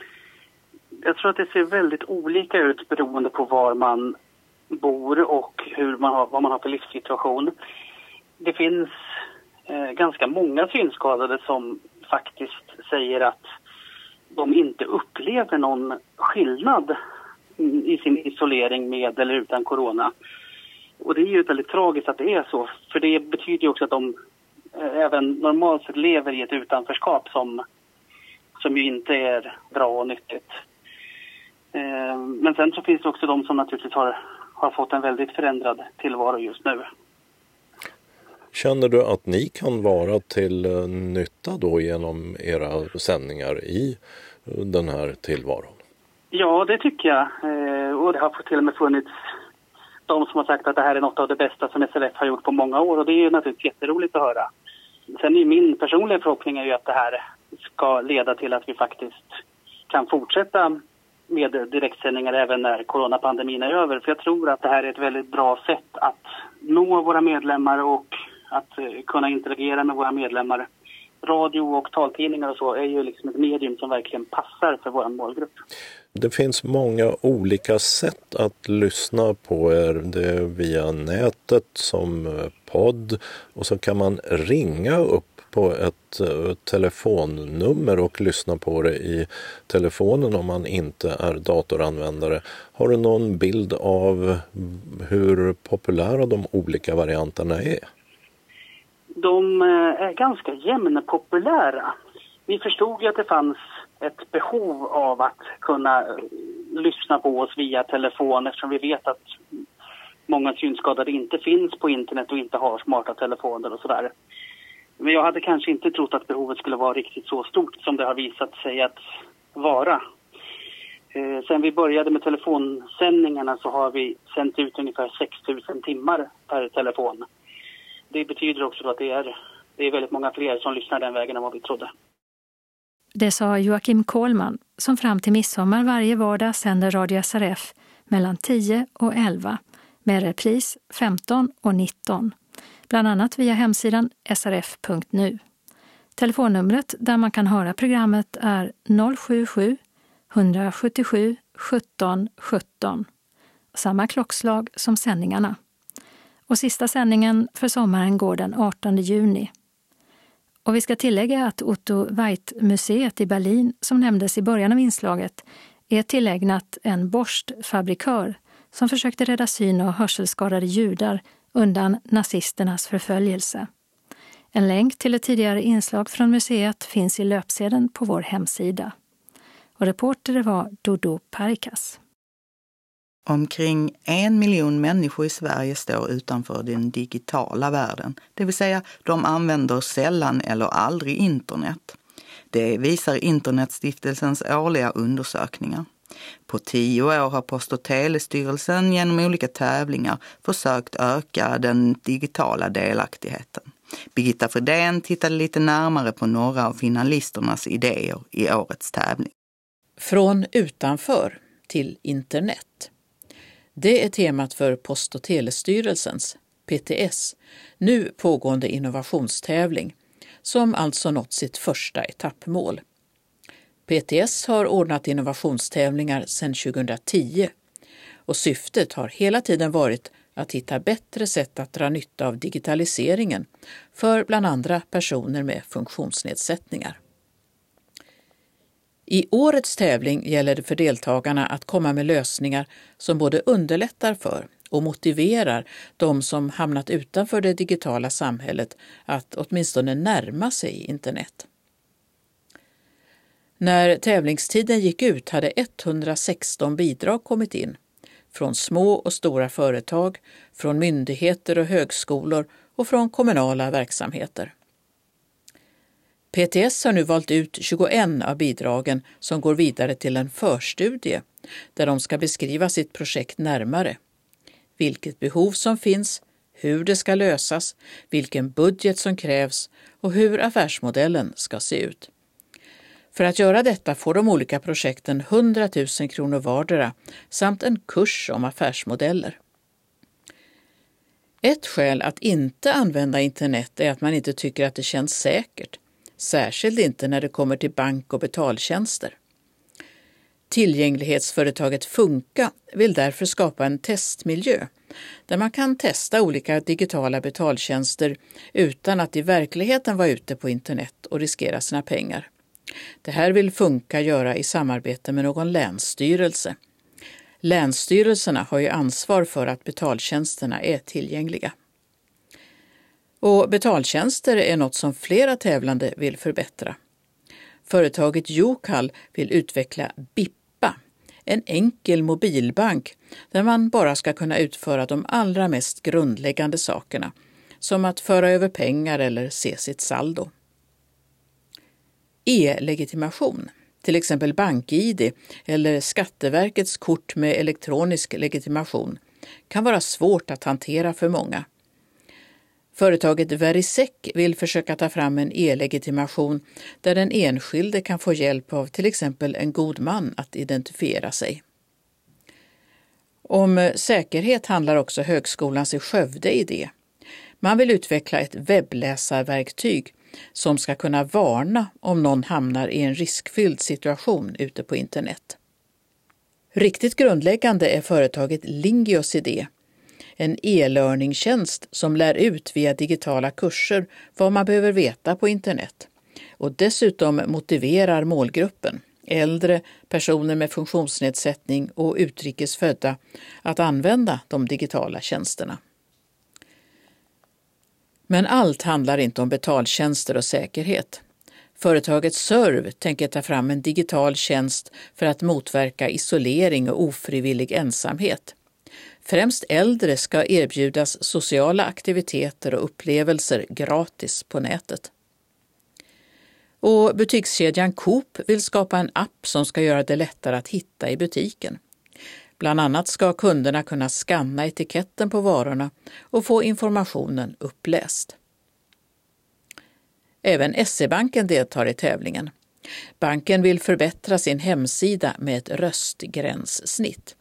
Jag tror att det ser väldigt olika ut beroende på var man bor och hur man har, vad man har för livssituation. Det finns Eh, ganska många synskadade som faktiskt säger att de inte upplever någon skillnad i sin isolering med eller utan corona. Och det är ju väldigt tragiskt att det är så, för det betyder ju också att de eh, även normalt sett lever i ett utanförskap som, som ju inte är bra och nyttigt. Eh, men sen så finns det också de som naturligtvis har, har fått en väldigt förändrad tillvaro just nu. Känner du att ni kan vara till eh, nytta då genom era sändningar i eh, den här tillvaron? Ja, det tycker jag. Eh, och det har till och med funnits de som har sagt att det här är något av det bästa som SLF har gjort på många år och det är ju naturligtvis jätteroligt att höra. Sen är min personliga förhoppning är ju att det här ska leda till att vi faktiskt kan fortsätta med direktsändningar även när coronapandemin är över. För jag tror att det här är ett väldigt bra sätt att nå våra medlemmar och att eh, kunna interagera med våra medlemmar. Radio och taltidningar och så är ju liksom ett medium som verkligen passar för vår målgrupp. Det finns många olika sätt att lyssna på er. Det är via nätet som eh, podd och så kan man ringa upp på ett eh, telefonnummer och lyssna på det i telefonen om man inte är datoranvändare. Har du någon bild av hur populära de olika varianterna är? De eh, är ganska jämnpopulära. Vi förstod ju att det fanns ett behov av att kunna eh, lyssna på oss via telefon eftersom vi vet att många synskadade inte finns på internet och inte har smarta telefoner och sådär. Men jag hade kanske inte trott att behovet skulle vara riktigt så stort som det har visat sig att vara. Eh, sen vi började med telefonsändningarna så har vi sänt ut ungefär 6 000 timmar per telefon. Det betyder också att det är, det är väldigt många fler som lyssnar den vägen än vad vi trodde. Det sa Joakim Kohlman som fram till midsommar varje vardag sänder Radio SRF mellan 10 och 11 med repris 15 och 19 bland annat via hemsidan srf.nu. Telefonnumret där man kan höra programmet är 077 177 17 17. Samma klockslag som sändningarna. Och sista sändningen för sommaren går den 18 juni. Och vi ska tillägga att Otto Weidt-museet i Berlin, som nämndes i början av inslaget, är tillägnat en borstfabrikör som försökte rädda syn och hörselskadade judar undan nazisternas förföljelse. En länk till ett tidigare inslag från museet finns i löpsedeln på vår hemsida. Och reporter var Dodo Parikas. Omkring en miljon människor i Sverige står utanför den digitala världen, det vill säga de använder sällan eller aldrig internet. Det visar Internetstiftelsens årliga undersökningar. På tio år har Post och telestyrelsen genom olika tävlingar försökt öka den digitala delaktigheten. Birgitta Fredén tittade lite närmare på några av finalisternas idéer i årets tävling. Från utanför till internet. Det är temat för Post och telestyrelsens, PTS, nu pågående innovationstävling som alltså nått sitt första etappmål. PTS har ordnat innovationstävlingar sedan 2010 och syftet har hela tiden varit att hitta bättre sätt att dra nytta av digitaliseringen för bland andra personer med funktionsnedsättningar. I årets tävling gäller det för deltagarna att komma med lösningar som både underlättar för och motiverar de som hamnat utanför det digitala samhället att åtminstone närma sig internet. När tävlingstiden gick ut hade 116 bidrag kommit in från små och stora företag, från myndigheter och högskolor och från kommunala verksamheter. PTS har nu valt ut 21 av bidragen som går vidare till en förstudie där de ska beskriva sitt projekt närmare. Vilket behov som finns, hur det ska lösas, vilken budget som krävs och hur affärsmodellen ska se ut. För att göra detta får de olika projekten 100 000 kronor vardera samt en kurs om affärsmodeller. Ett skäl att inte använda internet är att man inte tycker att det känns säkert, särskilt inte när det kommer till bank och betaltjänster. Tillgänglighetsföretaget Funka vill därför skapa en testmiljö där man kan testa olika digitala betaltjänster utan att i verkligheten vara ute på internet och riskera sina pengar. Det här vill Funka göra i samarbete med någon länsstyrelse. Länsstyrelserna har ju ansvar för att betaltjänsterna är tillgängliga. Och betaltjänster är något som flera tävlande vill förbättra. Företaget Jokal vill utveckla Bippa, en enkel mobilbank där man bara ska kunna utföra de allra mest grundläggande sakerna, som att föra över pengar eller se sitt saldo. E-legitimation, till exempel BankID eller Skatteverkets kort med elektronisk legitimation, kan vara svårt att hantera för många. Företaget Verisec vill försöka ta fram en e-legitimation där den enskilde kan få hjälp av till exempel en god man att identifiera sig. Om säkerhet handlar också Högskolans i Skövde idé. Man vill utveckla ett webbläsarverktyg som ska kunna varna om någon hamnar i en riskfylld situation ute på internet. Riktigt grundläggande är företaget Lingios idé, en e-learningtjänst som lär ut via digitala kurser vad man behöver veta på internet och dessutom motiverar målgruppen, äldre, personer med funktionsnedsättning och utrikesfödda, att använda de digitala tjänsterna. Men allt handlar inte om betaltjänster och säkerhet. Företaget Serv tänker ta fram en digital tjänst för att motverka isolering och ofrivillig ensamhet. Främst äldre ska erbjudas sociala aktiviteter och upplevelser gratis på nätet. Och butikskedjan Coop vill skapa en app som ska göra det lättare att hitta i butiken. Bland annat ska kunderna kunna skanna etiketten på varorna och få informationen uppläst. Även SE-banken deltar i tävlingen. Banken vill förbättra sin hemsida med ett röstgränssnitt.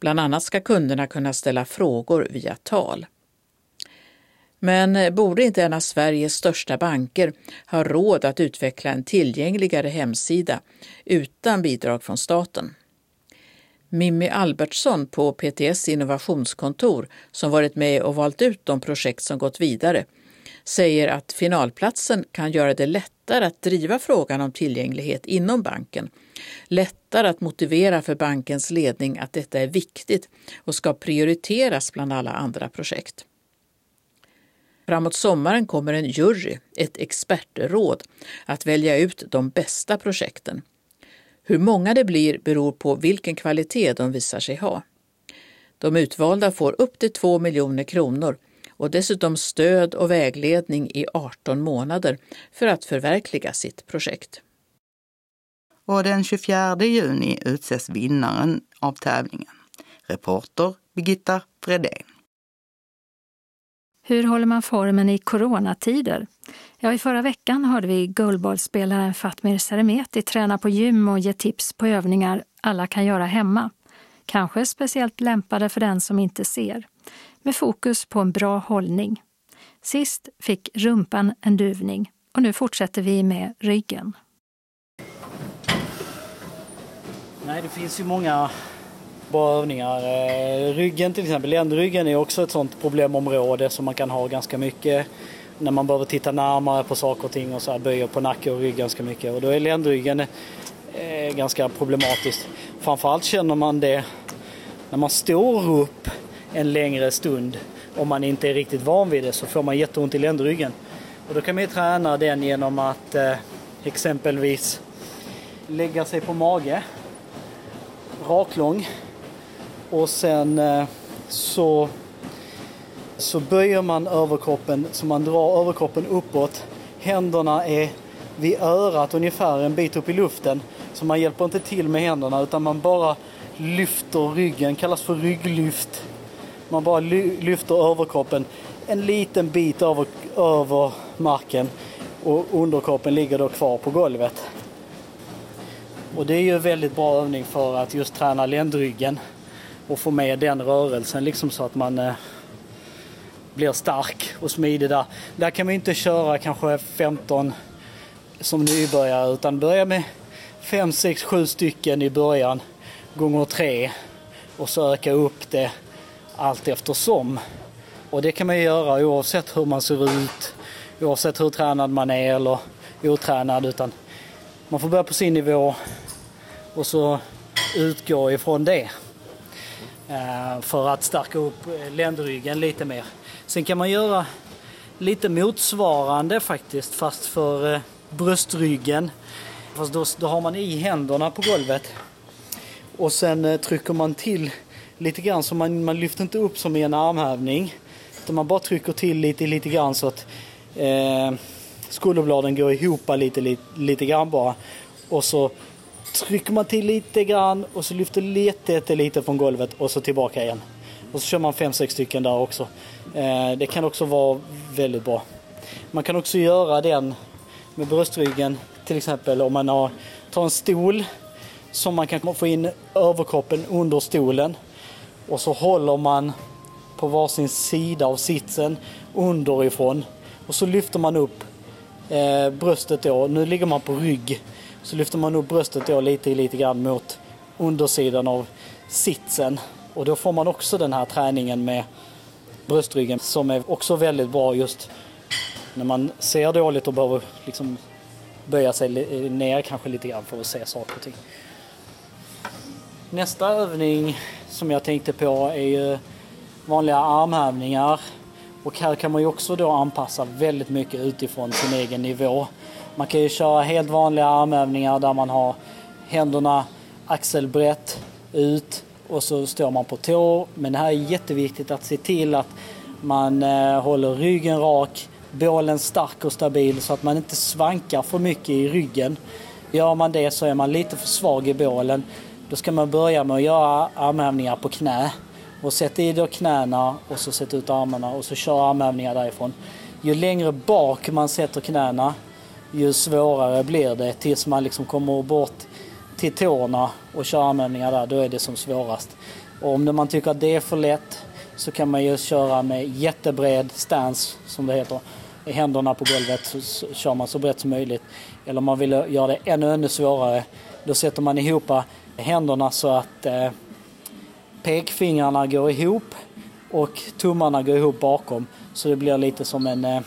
Bland annat ska kunderna kunna ställa frågor via tal. Men eh, borde inte en av Sveriges största banker ha råd att utveckla en tillgängligare hemsida utan bidrag från staten? Mimmi Albertsson på PTS innovationskontor, som varit med och valt ut de projekt som gått vidare, säger att finalplatsen kan göra det lättare att driva frågan om tillgänglighet inom banken, lättare att motivera för bankens ledning att detta är viktigt och ska prioriteras bland alla andra projekt. Framåt sommaren kommer en jury, ett expertråd, att välja ut de bästa projekten. Hur många det blir beror på vilken kvalitet de visar sig ha. De utvalda får upp till 2 miljoner kronor och dessutom stöd och vägledning i 18 månader för att förverkliga sitt projekt. Och den 24 juni utses vinnaren av tävlingen. Reporter Birgitta Fredén. Hur håller man formen i coronatider? Ja, i förra veckan hörde vi goalballspelaren Fatmir Seremeti träna på gym och ge tips på övningar alla kan göra hemma. Kanske speciellt lämpade för den som inte ser. Med fokus på en bra hållning. Sist fick rumpan en duvning och nu fortsätter vi med ryggen. Nej, det finns ju många bra övningar. Eh, ryggen till exempel, ländryggen är också ett sånt problemområde som man kan ha ganska mycket när man behöver titta närmare på saker och ting och så här, böjer på nacke och rygg ganska mycket. Och då är ländryggen eh, ganska problematiskt. Framförallt känner man det när man står upp en längre stund. Om man inte är riktigt van vid det så får man jätteont i ländryggen. Och då kan man ju träna den genom att eh, exempelvis lägga sig på mage, raklång och sen eh, så, så böjer man överkroppen så man drar överkroppen uppåt. Händerna är vid örat ungefär en bit upp i luften. Så man hjälper inte till med händerna utan man bara lyfter ryggen, kallas för rygglyft. Man bara lyfter överkroppen en liten bit över, över marken och underkroppen ligger då kvar på golvet. Och det är ju väldigt bra övning för att just träna ländryggen och få med den rörelsen liksom så att man eh, blir stark och smidig där. Där kan man inte köra kanske 15 som nybörjare utan börja med 5, 6, 7 stycken i början gånger 3 och så öka upp det allt eftersom. Och det kan man göra oavsett hur man ser ut, oavsett hur tränad man är eller otränad utan man får börja på sin nivå och så utgå ifrån det. Eh, för att stärka upp eh, ländryggen lite mer. Sen kan man göra lite motsvarande faktiskt fast för eh, bröstryggen. Fast då, då har man i händerna på golvet. Och sen trycker man till lite grann så man, man lyfter inte upp som i en armhävning. Utan man bara trycker till lite, lite grann så att eh, skulderbladen går ihop lite, lite, lite grann bara. Och så trycker man till lite grann och så lyfter lite, lite från golvet och så tillbaka igen. Och så kör man fem sex stycken där också. Eh, det kan också vara väldigt bra. Man kan också göra den med bröstryggen till exempel om man har, tar en stol som man kan få in överkroppen under stolen och så håller man på varsin sida av sitsen underifrån och så lyfter man upp eh, bröstet då. Nu ligger man på rygg så lyfter man upp bröstet då lite, lite grann mot undersidan av sitsen. Och då får man också den här träningen med bröstryggen som är också väldigt bra just när man ser dåligt och behöver liksom böja sig ner kanske lite grann för att se saker och ting. Nästa övning som jag tänkte på är ju vanliga armhävningar. Och här kan man ju också då anpassa väldigt mycket utifrån sin egen nivå. Man kan ju köra helt vanliga armhävningar där man har händerna axelbrett ut och så står man på tå. Men det här är jätteviktigt att se till att man eh, håller ryggen rak, bålen stark och stabil så att man inte svankar för mycket i ryggen. Gör man det så är man lite för svag i bålen. Då ska man börja med att göra armhävningar på knä. Och sätta i då knäna och så sätta ut armarna och så kör armhävningar därifrån. Ju längre bak man sätter knäna ju svårare blir det tills man liksom kommer bort till tårna och kör armhävningar där, då är det som svårast. Och om man tycker att det är för lätt så kan man ju köra med jättebred stance, som det heter. Händerna på golvet så kör man så brett som möjligt. Eller om man vill göra det ännu, ännu svårare, då sätter man ihop händerna så att eh, pekfingrarna går ihop och tummarna går ihop bakom. Så det blir lite som en, eh,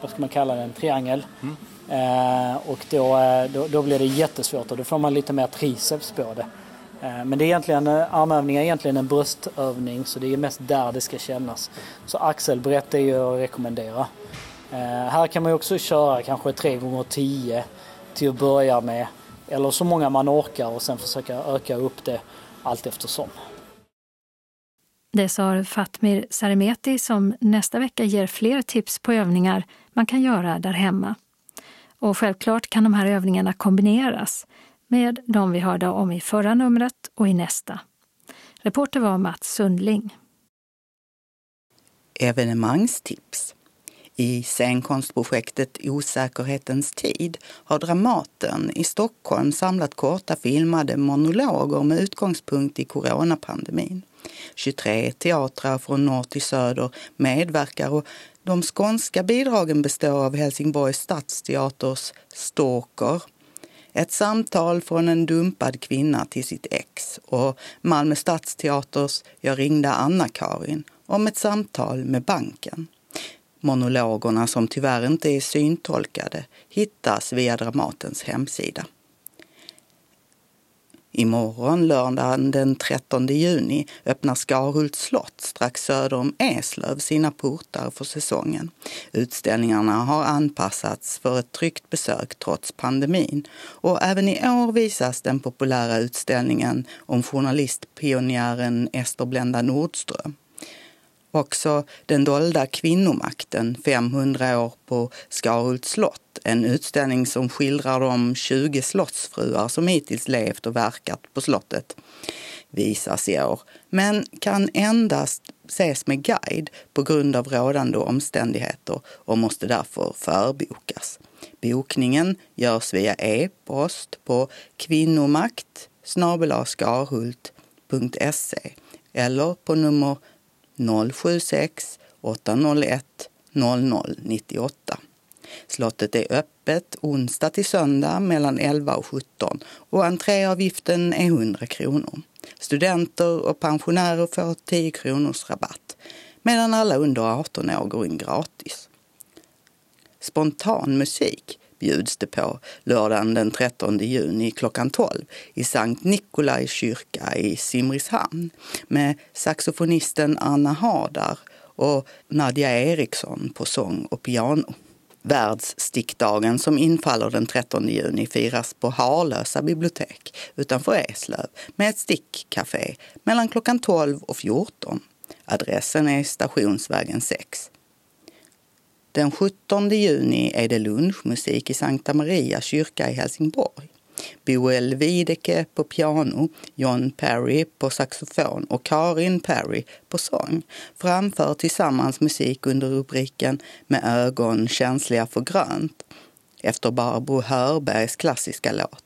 vad ska man kalla det, en triangel. Mm. Eh, och då, eh, då, då, blir det jättesvårt och då får man lite mer triceps på det. Eh, men det är egentligen, eh, armövning är egentligen en bröstövning så det är mest där det ska kännas. Så axelbrett är ju att rekommendera. Eh, här kan man också köra kanske 3 gånger 10 till att börja med. Eller så många man orkar och sen försöka öka upp det allt eftersom. Det sa Fatmir Saremeti som nästa vecka ger fler tips på övningar man kan göra där hemma. Och självklart kan de här övningarna kombineras med de vi hörde om i förra numret och i nästa. Reporter var Mats Sundling. Evenemangstips. I scenkonstprojektet Osäkerhetens tid har Dramaten i Stockholm samlat korta filmade monologer med utgångspunkt i coronapandemin. 23 teatrar från norr till söder medverkar och de skånska bidragen består av Helsingborgs stadsteaters Stalker, ett samtal från en dumpad kvinna till sitt ex och Malmö stadsteaters Jag ringde Anna-Karin om ett samtal med banken. Monologerna, som tyvärr inte är syntolkade, hittas via Dramatens hemsida. Imorgon, lördagen den 13 juni, öppnar Skarhults slott strax söder om Eslöv sina portar för säsongen. Utställningarna har anpassats för ett tryggt besök trots pandemin och även i år visas den populära utställningen om journalistpionjären Ester Blenda Nordström. Också Den dolda kvinnomakten 500 år på Skarhults slott. En utställning som skildrar de 20 slottsfruar som hittills levt och verkat på slottet visas i år, men kan endast ses med guide på grund av rådande omständigheter och måste därför förbokas. Bokningen görs via e-post på kvinnomakt skarhult.se eller på nummer 076 801 0098. Slottet är öppet onsdag till söndag mellan 11 och 17 och entréavgiften är 100 kronor. Studenter och pensionärer får 10 kronors rabatt medan alla under 18 år går in gratis. Spontan musik bjuds det på lördagen den 13 juni klockan 12 i Sankt Nikolai kyrka i Simrishamn med saxofonisten Anna Hardar och Nadja Eriksson på sång och piano. Världsstickdagen som infaller den 13 juni firas på Harlösa bibliotek utanför Eslöv med ett stickcafé mellan klockan 12 och 14. Adressen är Stationsvägen 6. Den 17 juni är det lunchmusik i Sankta Maria kyrka i Helsingborg. Boel Videke på piano, John Perry på saxofon och Karin Perry på sång framför tillsammans musik under rubriken Med ögon känsliga för grönt efter Barbro Hörbergs klassiska låt.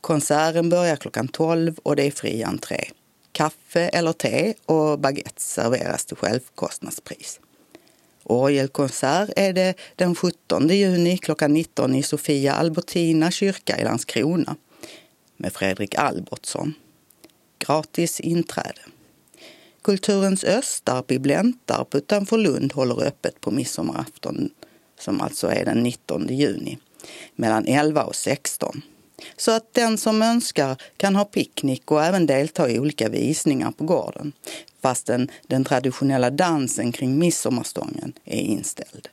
Konserten börjar klockan 12 och det är fri entré. Kaffe eller te och baguette serveras till självkostnadspris. Orgelkonsert är det den 17 juni klockan 19 i Sofia Albertina kyrka i Landskrona med Fredrik Albertsson. Gratis inträde. Kulturens Östarp i Blentarp utanför Lund håller öppet på midsommarafton som alltså är den 19 juni mellan 11 och 16. Så att den som önskar kan ha picknick och även delta i olika visningar på gården fastän den traditionella dansen kring midsommarstången är inställd.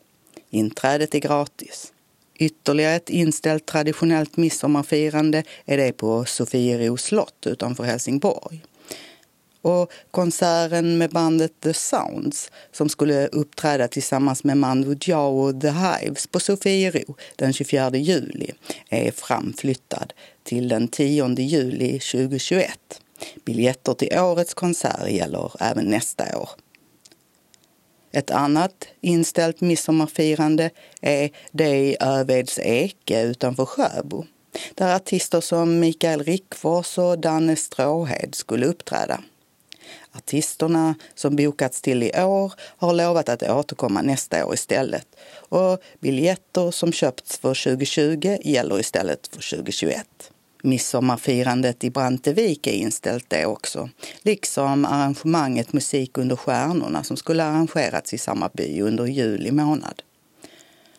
Inträdet är gratis. Ytterligare ett inställt traditionellt midsommarfirande är det på Sofiero slott utanför Helsingborg. Och konserten med bandet The Sounds som skulle uppträda tillsammans med Mando Diao och The Hives på Sofiero den 24 juli är framflyttad till den 10 juli 2021. Biljetter till årets konsert gäller även nästa år. Ett annat inställt midsommarfirande är det i Öveds Eke utanför Sjöbo där artister som Mikael Rickfors och Danne Stråhed skulle uppträda. Artisterna som bokats till i år har lovat att återkomma nästa år istället och biljetter som köpts för 2020 gäller istället för 2021. Midsommarfirandet i Brantevik är inställt det också, liksom arrangemanget Musik under stjärnorna som skulle arrangerats i samma by under juli månad.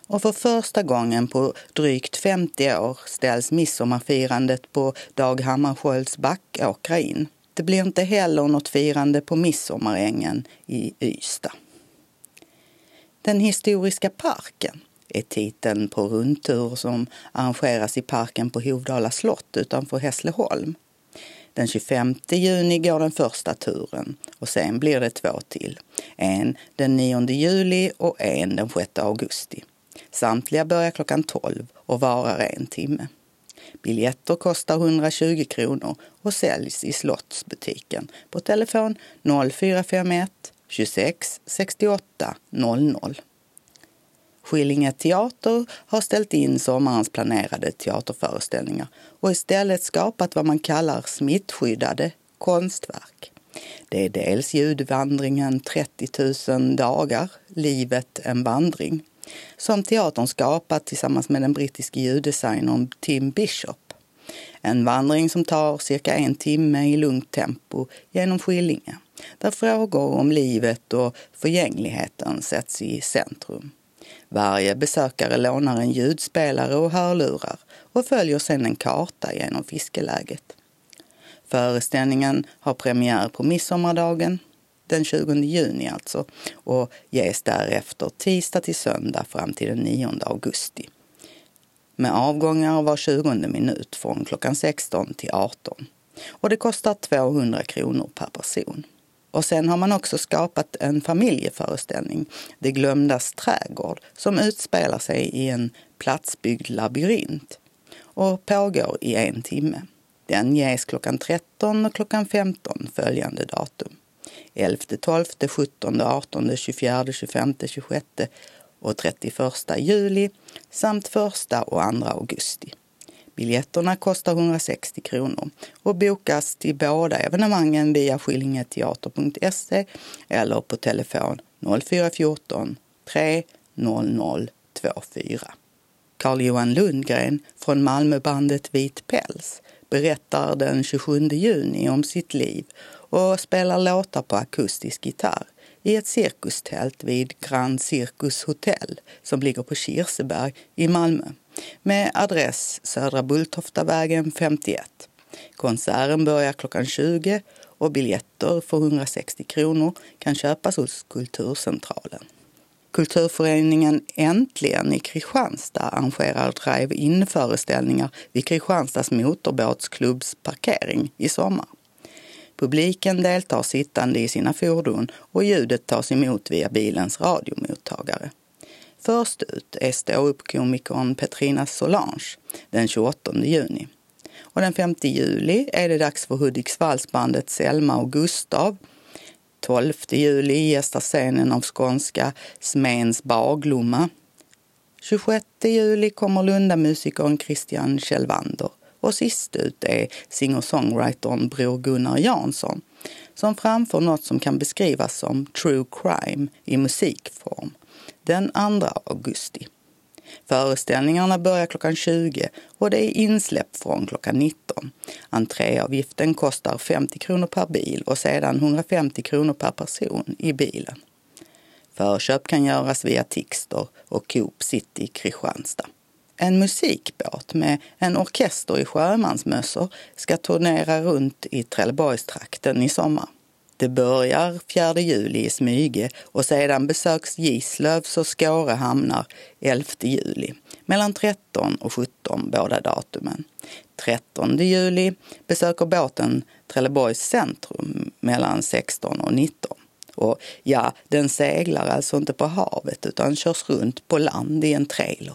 Och för första gången på drygt 50 år ställs midsommarfirandet på Dag Hammarskjölds Backåkra in. Det blir inte heller något firande på Midsommarängen i Ystad. Den historiska parken är titeln på rundtur som arrangeras i parken på Hovdala slott utanför Hässleholm. Den 25 juni går den första turen och sen blir det två till. En den 9 juli och en den 6 augusti. Samtliga börjar klockan 12 och varar en timme. Biljetter kostar 120 kronor och säljs i Slottsbutiken på telefon 0451 26 68 00. Skillinge teater har ställt in sommarens planerade teaterföreställningar och istället skapat vad man kallar smittskyddade konstverk. Det är dels ljudvandringen 30 000 dagar, Livet en vandring, som teatern skapat tillsammans med den brittiske ljuddesignern Tim Bishop. En vandring som tar cirka en timme i lugnt tempo genom Skillinge, där frågor om livet och förgängligheten sätts i centrum. Varje besökare lånar en ljudspelare och hörlurar och följer sedan en karta genom fiskeläget. Föreställningen har premiär på midsommardagen, den 20 juni alltså, och ges därefter tisdag till söndag fram till den 9 augusti. Med avgångar var 20 minut från klockan 16 till 18. Och det kostar 200 kronor per person. Och sen har man också skapat en familjeföreställning, Det glömdas trädgård, som utspelar sig i en platsbyggd labyrint och pågår i en timme. Den ges klockan 13 och klockan 15 följande datum. 11, 12, 17, 18, 24, 25, 26 och 31 juli samt 1 och 2 augusti. Biljetterna kostar 160 kronor och bokas till båda evenemangen via skillingeteater.se eller på telefon 0414 3 00 24. Carl-Johan Lundgren från Malmöbandet Vit päls berättar den 27 juni om sitt liv och spelar låtar på akustisk gitarr i ett cirkustält vid Grand Circus Hotel som ligger på Kirseberg i Malmö med adress Södra Bulltoftavägen 51. Konserten börjar klockan 20 och biljetter för 160 kronor kan köpas hos Kulturcentralen. Kulturföreningen Äntligen i Kristianstad arrangerar drive-in föreställningar vid Kristianstads motorbåtsklubbs parkering i sommar. Publiken deltar sittande i sina fordon och ljudet tas emot via bilens radiomottagare. Först ut är ståuppkomikern Petrina Solange den 28 juni. Och den 5 juli är det dags för Hudiksvallsbandet Selma och Gustav 12 juli gästar scenen av skånska Smens Barglomma. 26 juli kommer Lundamusikern Christian Kjellvander och sist ut är singer-songwritern Bror Gunnar Jansson som framför något som kan beskrivas som true crime i musikform den 2 augusti. Föreställningarna börjar klockan 20 och det är insläpp från klockan 19. Entréavgiften kostar 50 kronor per bil och sedan 150 kronor per person i bilen. Förköp kan göras via Tixter och Coop City Kristianstad. En musikbåt med en orkester i sjömansmössor ska turnera runt i Trelleborgstrakten i sommar. Det börjar 4 juli i Smyge och sedan besöks Gislövs och Skåre hamnar 11 juli mellan 13 och 17 båda datumen. 13 juli besöker båten Trelleborgs centrum mellan 16 och 19. Och ja, den seglar alltså inte på havet utan körs runt på land i en trailer.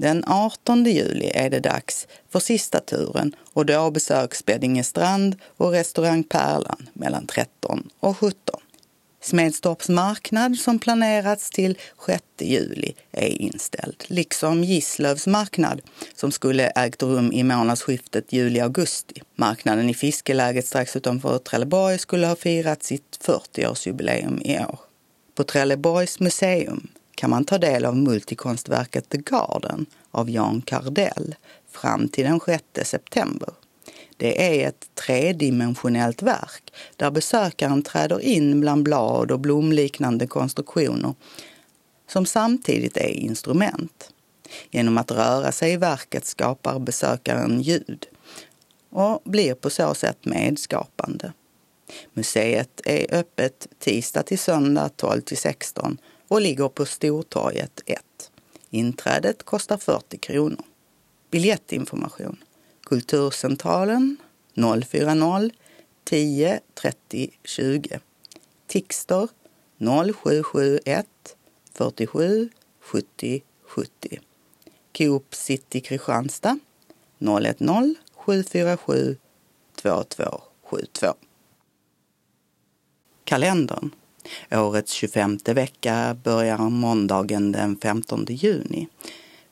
Den 18 juli är det dags för sista turen och då besöks Beddinge strand och restaurang Pärlan mellan 13 och 17. Smedstorps marknad som planerats till 6 juli är inställd, liksom Gislövs marknad som skulle ägt rum i månadsskiftet juli-augusti. Marknaden i fiskeläget strax utanför Trelleborg skulle ha firat sitt 40-årsjubileum i år. På Trelleborgs museum kan man ta del av multikonstverket The Garden av Jan Kardell fram till den 6 september. Det är ett tredimensionellt verk där besökaren träder in bland blad och blomliknande konstruktioner som samtidigt är instrument. Genom att röra sig i verket skapar besökaren ljud och blir på så sätt medskapande. Museet är öppet tisdag till söndag 12 till 16 och ligger på Stortorget 1. Inträdet kostar 40 kronor. Biljettinformation Kulturcentralen 040 10 30 20. Tixter 0771 47 70 70. Coop City Kristianstad 010 747 2272. Kalendern Årets 25 vecka börjar måndagen den 15 juni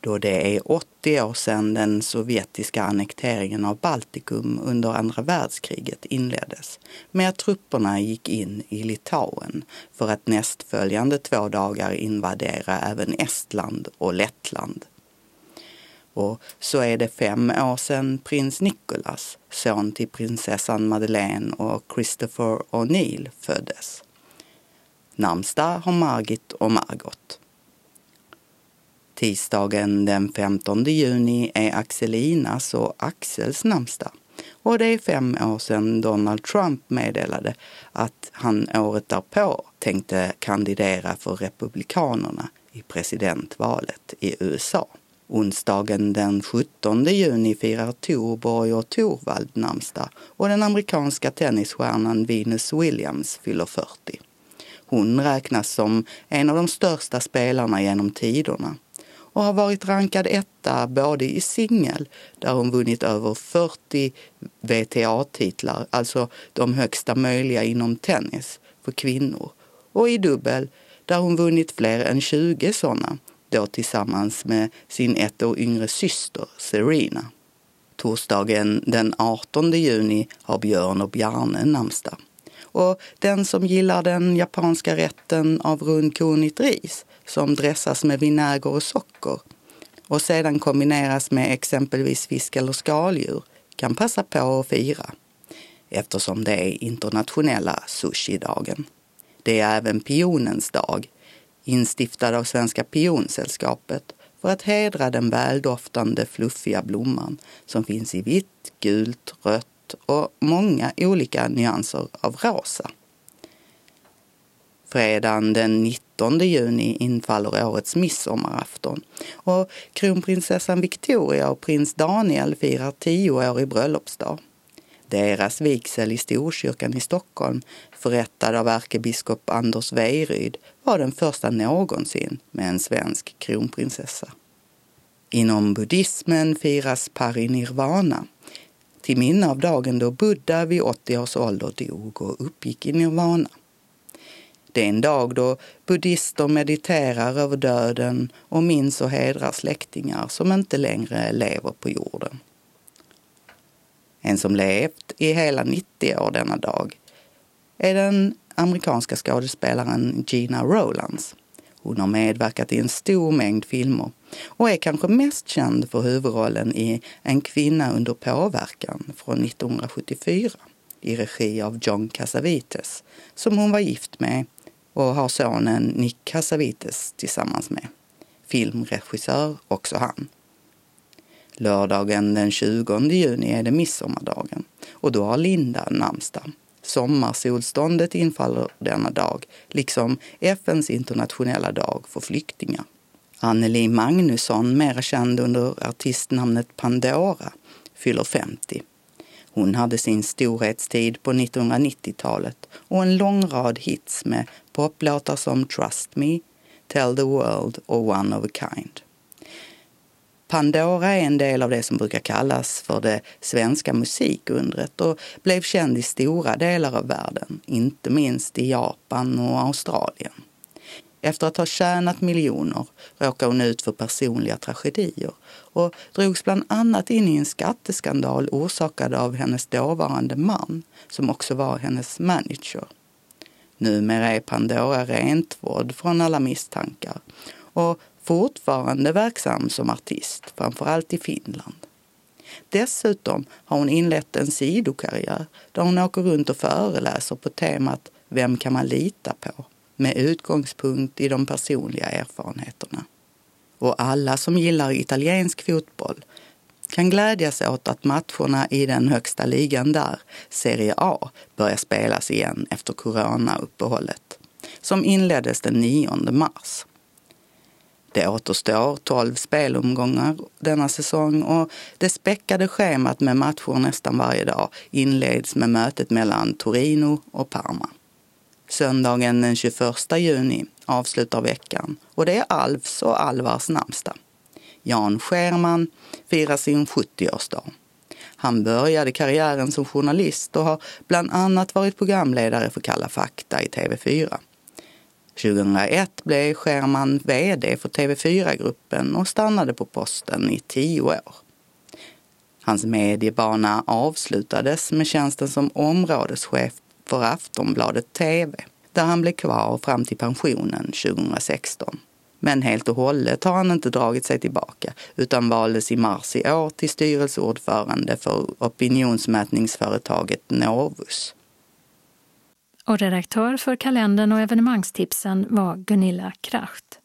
då det är 80 år sedan den sovjetiska annekteringen av Baltikum under andra världskriget inleddes med att trupperna gick in i Litauen för att nästföljande två dagar invadera även Estland och Lettland. Och så är det fem år sedan prins Nicholas, son till prinsessan Madeleine och Christopher O'Neill föddes. Namnsdag har Margit och Margot. Tisdagen den 15 juni är Axelinas och Axels namnsdag. Och det är fem år sedan Donald Trump meddelade att han året därpå tänkte kandidera för Republikanerna i presidentvalet i USA. Onsdagen den 17 juni firar Torborg och Torvald namnsdag och den amerikanska tennisstjärnan Venus Williams fyller 40. Hon räknas som en av de största spelarna genom tiderna och har varit rankad etta både i singel, där hon vunnit över 40 WTA-titlar, alltså de högsta möjliga inom tennis för kvinnor, och i dubbel, där hon vunnit fler än 20 sådana, då tillsammans med sin ett år yngre syster Serena. Torsdagen den 18 juni har Björn och Bjarne namnsdag. Och den som gillar den japanska rätten av rundkornigt ris som dressas med vinäger och socker och sedan kombineras med exempelvis fisk eller skaldjur kan passa på att fira eftersom det är internationella sushidagen. Det är även pionens dag, instiftad av Svenska pionsällskapet för att hedra den väldoftande fluffiga blomman som finns i vitt, gult, rött och många olika nyanser av rosa. Fredagen den 19 juni infaller årets midsommarafton och kronprinsessan Victoria och prins Daniel firar tioårig bröllopsdag. Deras vigsel i Storkyrkan i Stockholm, förrättad av ärkebiskop Anders Weiryd, var den första någonsin med en svensk kronprinsessa. Inom buddhismen firas parinirvana, till minne av dagen då Buddha vid 80 års ålder dog och uppgick i nirvana. Det är en dag då buddister mediterar över döden och minns och hedrar släktingar som inte längre lever på jorden. En som levt i hela 90 år denna dag är den amerikanska skådespelaren Gina Rowlands. Hon har medverkat i en stor mängd filmer och är kanske mest känd för huvudrollen i En kvinna under påverkan från 1974 i regi av John Cassavetes som hon var gift med och har sonen Nick Cassavetes tillsammans med. Filmregissör också han. Lördagen den 20 juni är det midsommardagen och då har Linda namnsdag. Sommarsolståndet infaller denna dag, liksom FNs internationella dag för flyktingar. Anneli Magnusson, mer känd under artistnamnet Pandora, fyller 50. Hon hade sin storhetstid på 1990-talet och en lång rad hits med poplåtar som Trust Me, Tell the World och One of a Kind. Pandora är en del av det som brukar kallas för det svenska musikundret och blev känd i stora delar av världen, inte minst i Japan och Australien. Efter att ha tjänat miljoner råkade hon ut för personliga tragedier och drogs bland annat in i en skatteskandal orsakad av hennes dåvarande man, som också var hennes manager. Numera är Pandora rentvådd från alla misstankar och fortfarande verksam som artist, framförallt i Finland. Dessutom har hon inlett en sidokarriär där hon åker runt och föreläser på temat Vem kan man lita på? Med utgångspunkt i de personliga erfarenheterna. Och alla som gillar italiensk fotboll kan glädjas åt att matcherna i den högsta ligan där, Serie A, börjar spelas igen efter coronauppehållet, som inleddes den 9 mars. Det återstår 12 spelomgångar denna säsong och det späckade schemat med matcher nästan varje dag inleds med mötet mellan Torino och Parma. Söndagen den 21 juni avslutar veckan och det är Alvs och Alvars namnsdag. Jan Scherman firar sin 70-årsdag. Han började karriären som journalist och har bland annat varit programledare för Kalla fakta i TV4. 2001 blev Scherman VD för TV4-gruppen och stannade på posten i tio år. Hans mediebana avslutades med tjänsten som områdeschef för Aftonbladet TV, där han blev kvar fram till pensionen 2016. Men helt och hållet har han inte dragit sig tillbaka utan valdes i mars i år till styrelseordförande för opinionsmätningsföretaget Novus. Och redaktör för kalendern och evenemangstipsen var Gunilla Kracht.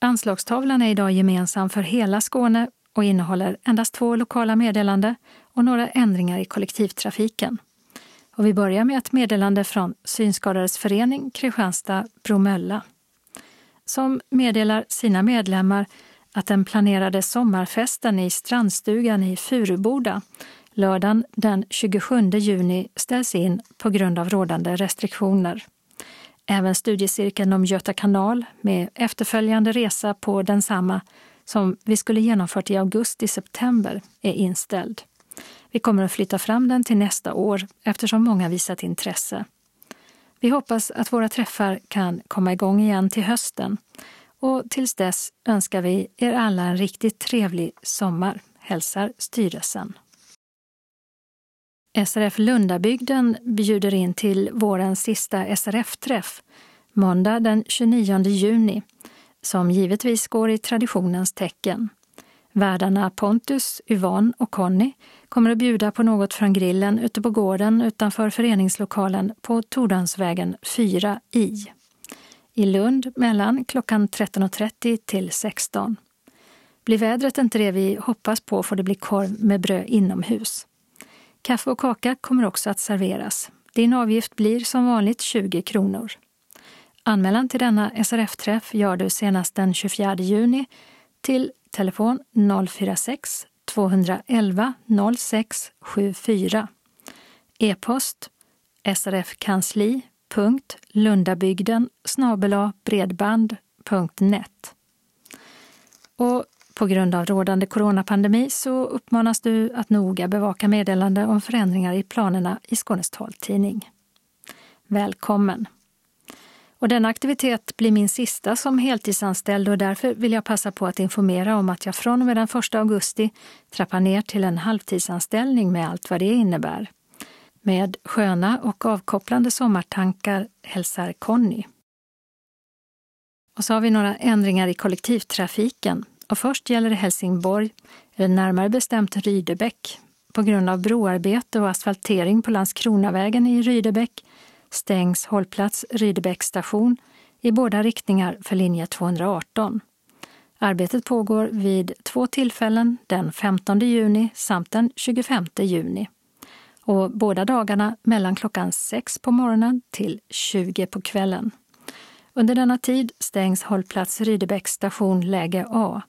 Anslagstavlan är idag gemensam för hela Skåne och innehåller endast två lokala meddelande och några ändringar i kollektivtrafiken. Och vi börjar med ett meddelande från Synskadades förening Kristianstad-Bromölla som meddelar sina medlemmar att den planerade sommarfesten i strandstugan i Furuboda lördagen den 27 juni ställs in på grund av rådande restriktioner. Även studiecirkeln om Göta kanal med efterföljande resa på densamma som vi skulle genomfört i augusti-september är inställd. Vi kommer att flytta fram den till nästa år eftersom många visat intresse. Vi hoppas att våra träffar kan komma igång igen till hösten och tills dess önskar vi er alla en riktigt trevlig sommar, hälsar styrelsen. SRF Lundabygden bjuder in till vårens sista SRF-träff måndag den 29 juni som givetvis går i traditionens tecken. Värdarna Pontus, Yvonne och Conny kommer att bjuda på något från grillen ute på gården utanför föreningslokalen på Tordansvägen 4 i. I Lund mellan klockan 13.30 till 16. Blir vädret inte det vi hoppas på får det bli korv med bröd inomhus. Kaffe och kaka kommer också att serveras. Din avgift blir som vanligt 20 kronor. Anmälan till denna SRF-träff gör du senast den 24 juni till telefon 046 211 0674. E-post srfkansli.lundabygden bredband.net. Och på grund av rådande coronapandemi så uppmanas du att noga bevaka meddelande om förändringar i planerna i Skånes taltidning. Välkommen! Och denna aktivitet blir min sista som heltidsanställd och därför vill jag passa på att informera om att jag från och med den 1 augusti trappar ner till en halvtidsanställning med allt vad det innebär. Med sköna och avkopplande sommartankar hälsar Conny. Och så har vi några ändringar i kollektivtrafiken. Och först gäller det Helsingborg, eller närmare bestämt Rydebäck. På grund av broarbete och asfaltering på Landskronavägen i Rydebäck stängs hållplats Rydebäck station i båda riktningar för linje 218. Arbetet pågår vid två tillfällen, den 15 juni samt den 25 juni. Och båda dagarna mellan klockan 6 på morgonen till 20 på kvällen. Under denna tid stängs hållplats Rydebäck station läge A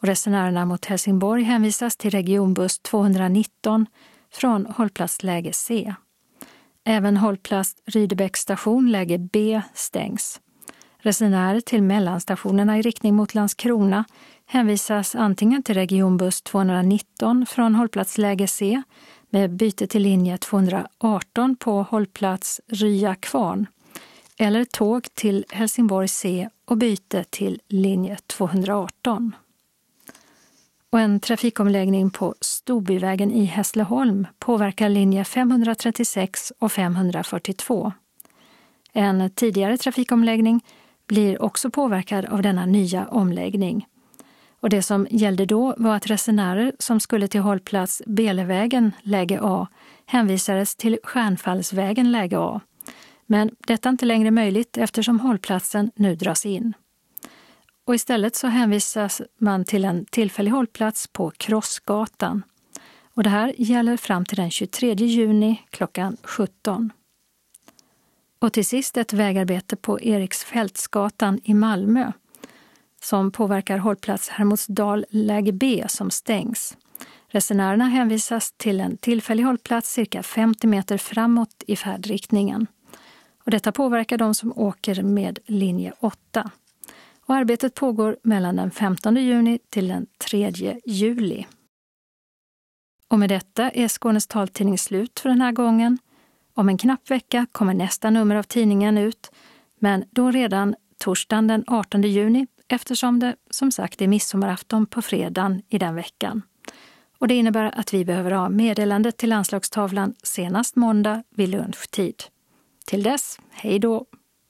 och resenärerna mot Helsingborg hänvisas till regionbuss 219 från hållplats läge C. Även hållplats Rydebäck station läge B stängs. Resenärer till mellanstationerna i riktning mot Landskrona hänvisas antingen till regionbuss 219 från hållplats läge C med byte till linje 218 på hållplats Rya Kvarn eller tåg till Helsingborg C och byte till linje 218 och en trafikomläggning på Storbyvägen i Hässleholm påverkar linje 536 och 542. En tidigare trafikomläggning blir också påverkad av denna nya omläggning. Och det som gällde då var att resenärer som skulle till hållplats Belevägen läge A hänvisades till Stjärnfallsvägen läge A. Men detta är inte längre möjligt eftersom hållplatsen nu dras in och istället så hänvisas man till en tillfällig hållplats på Krossgatan. Och det här gäller fram till den 23 juni klockan 17. Och till sist ett vägarbete på Eriksfältsgatan i Malmö som påverkar hållplats Hermodsdal läge B som stängs. Resenärerna hänvisas till en tillfällig hållplats cirka 50 meter framåt i färdriktningen. Och detta påverkar de som åker med linje 8 och arbetet pågår mellan den 15 juni till den 3 juli. Och med detta är Skånes taltidning slut för den här gången. Om en knapp vecka kommer nästa nummer av tidningen ut, men då redan torsdagen den 18 juni eftersom det som sagt är midsommarafton på fredagen i den veckan. Och det innebär att vi behöver ha meddelandet till anslagstavlan senast måndag vid lunchtid. Till dess, hej då!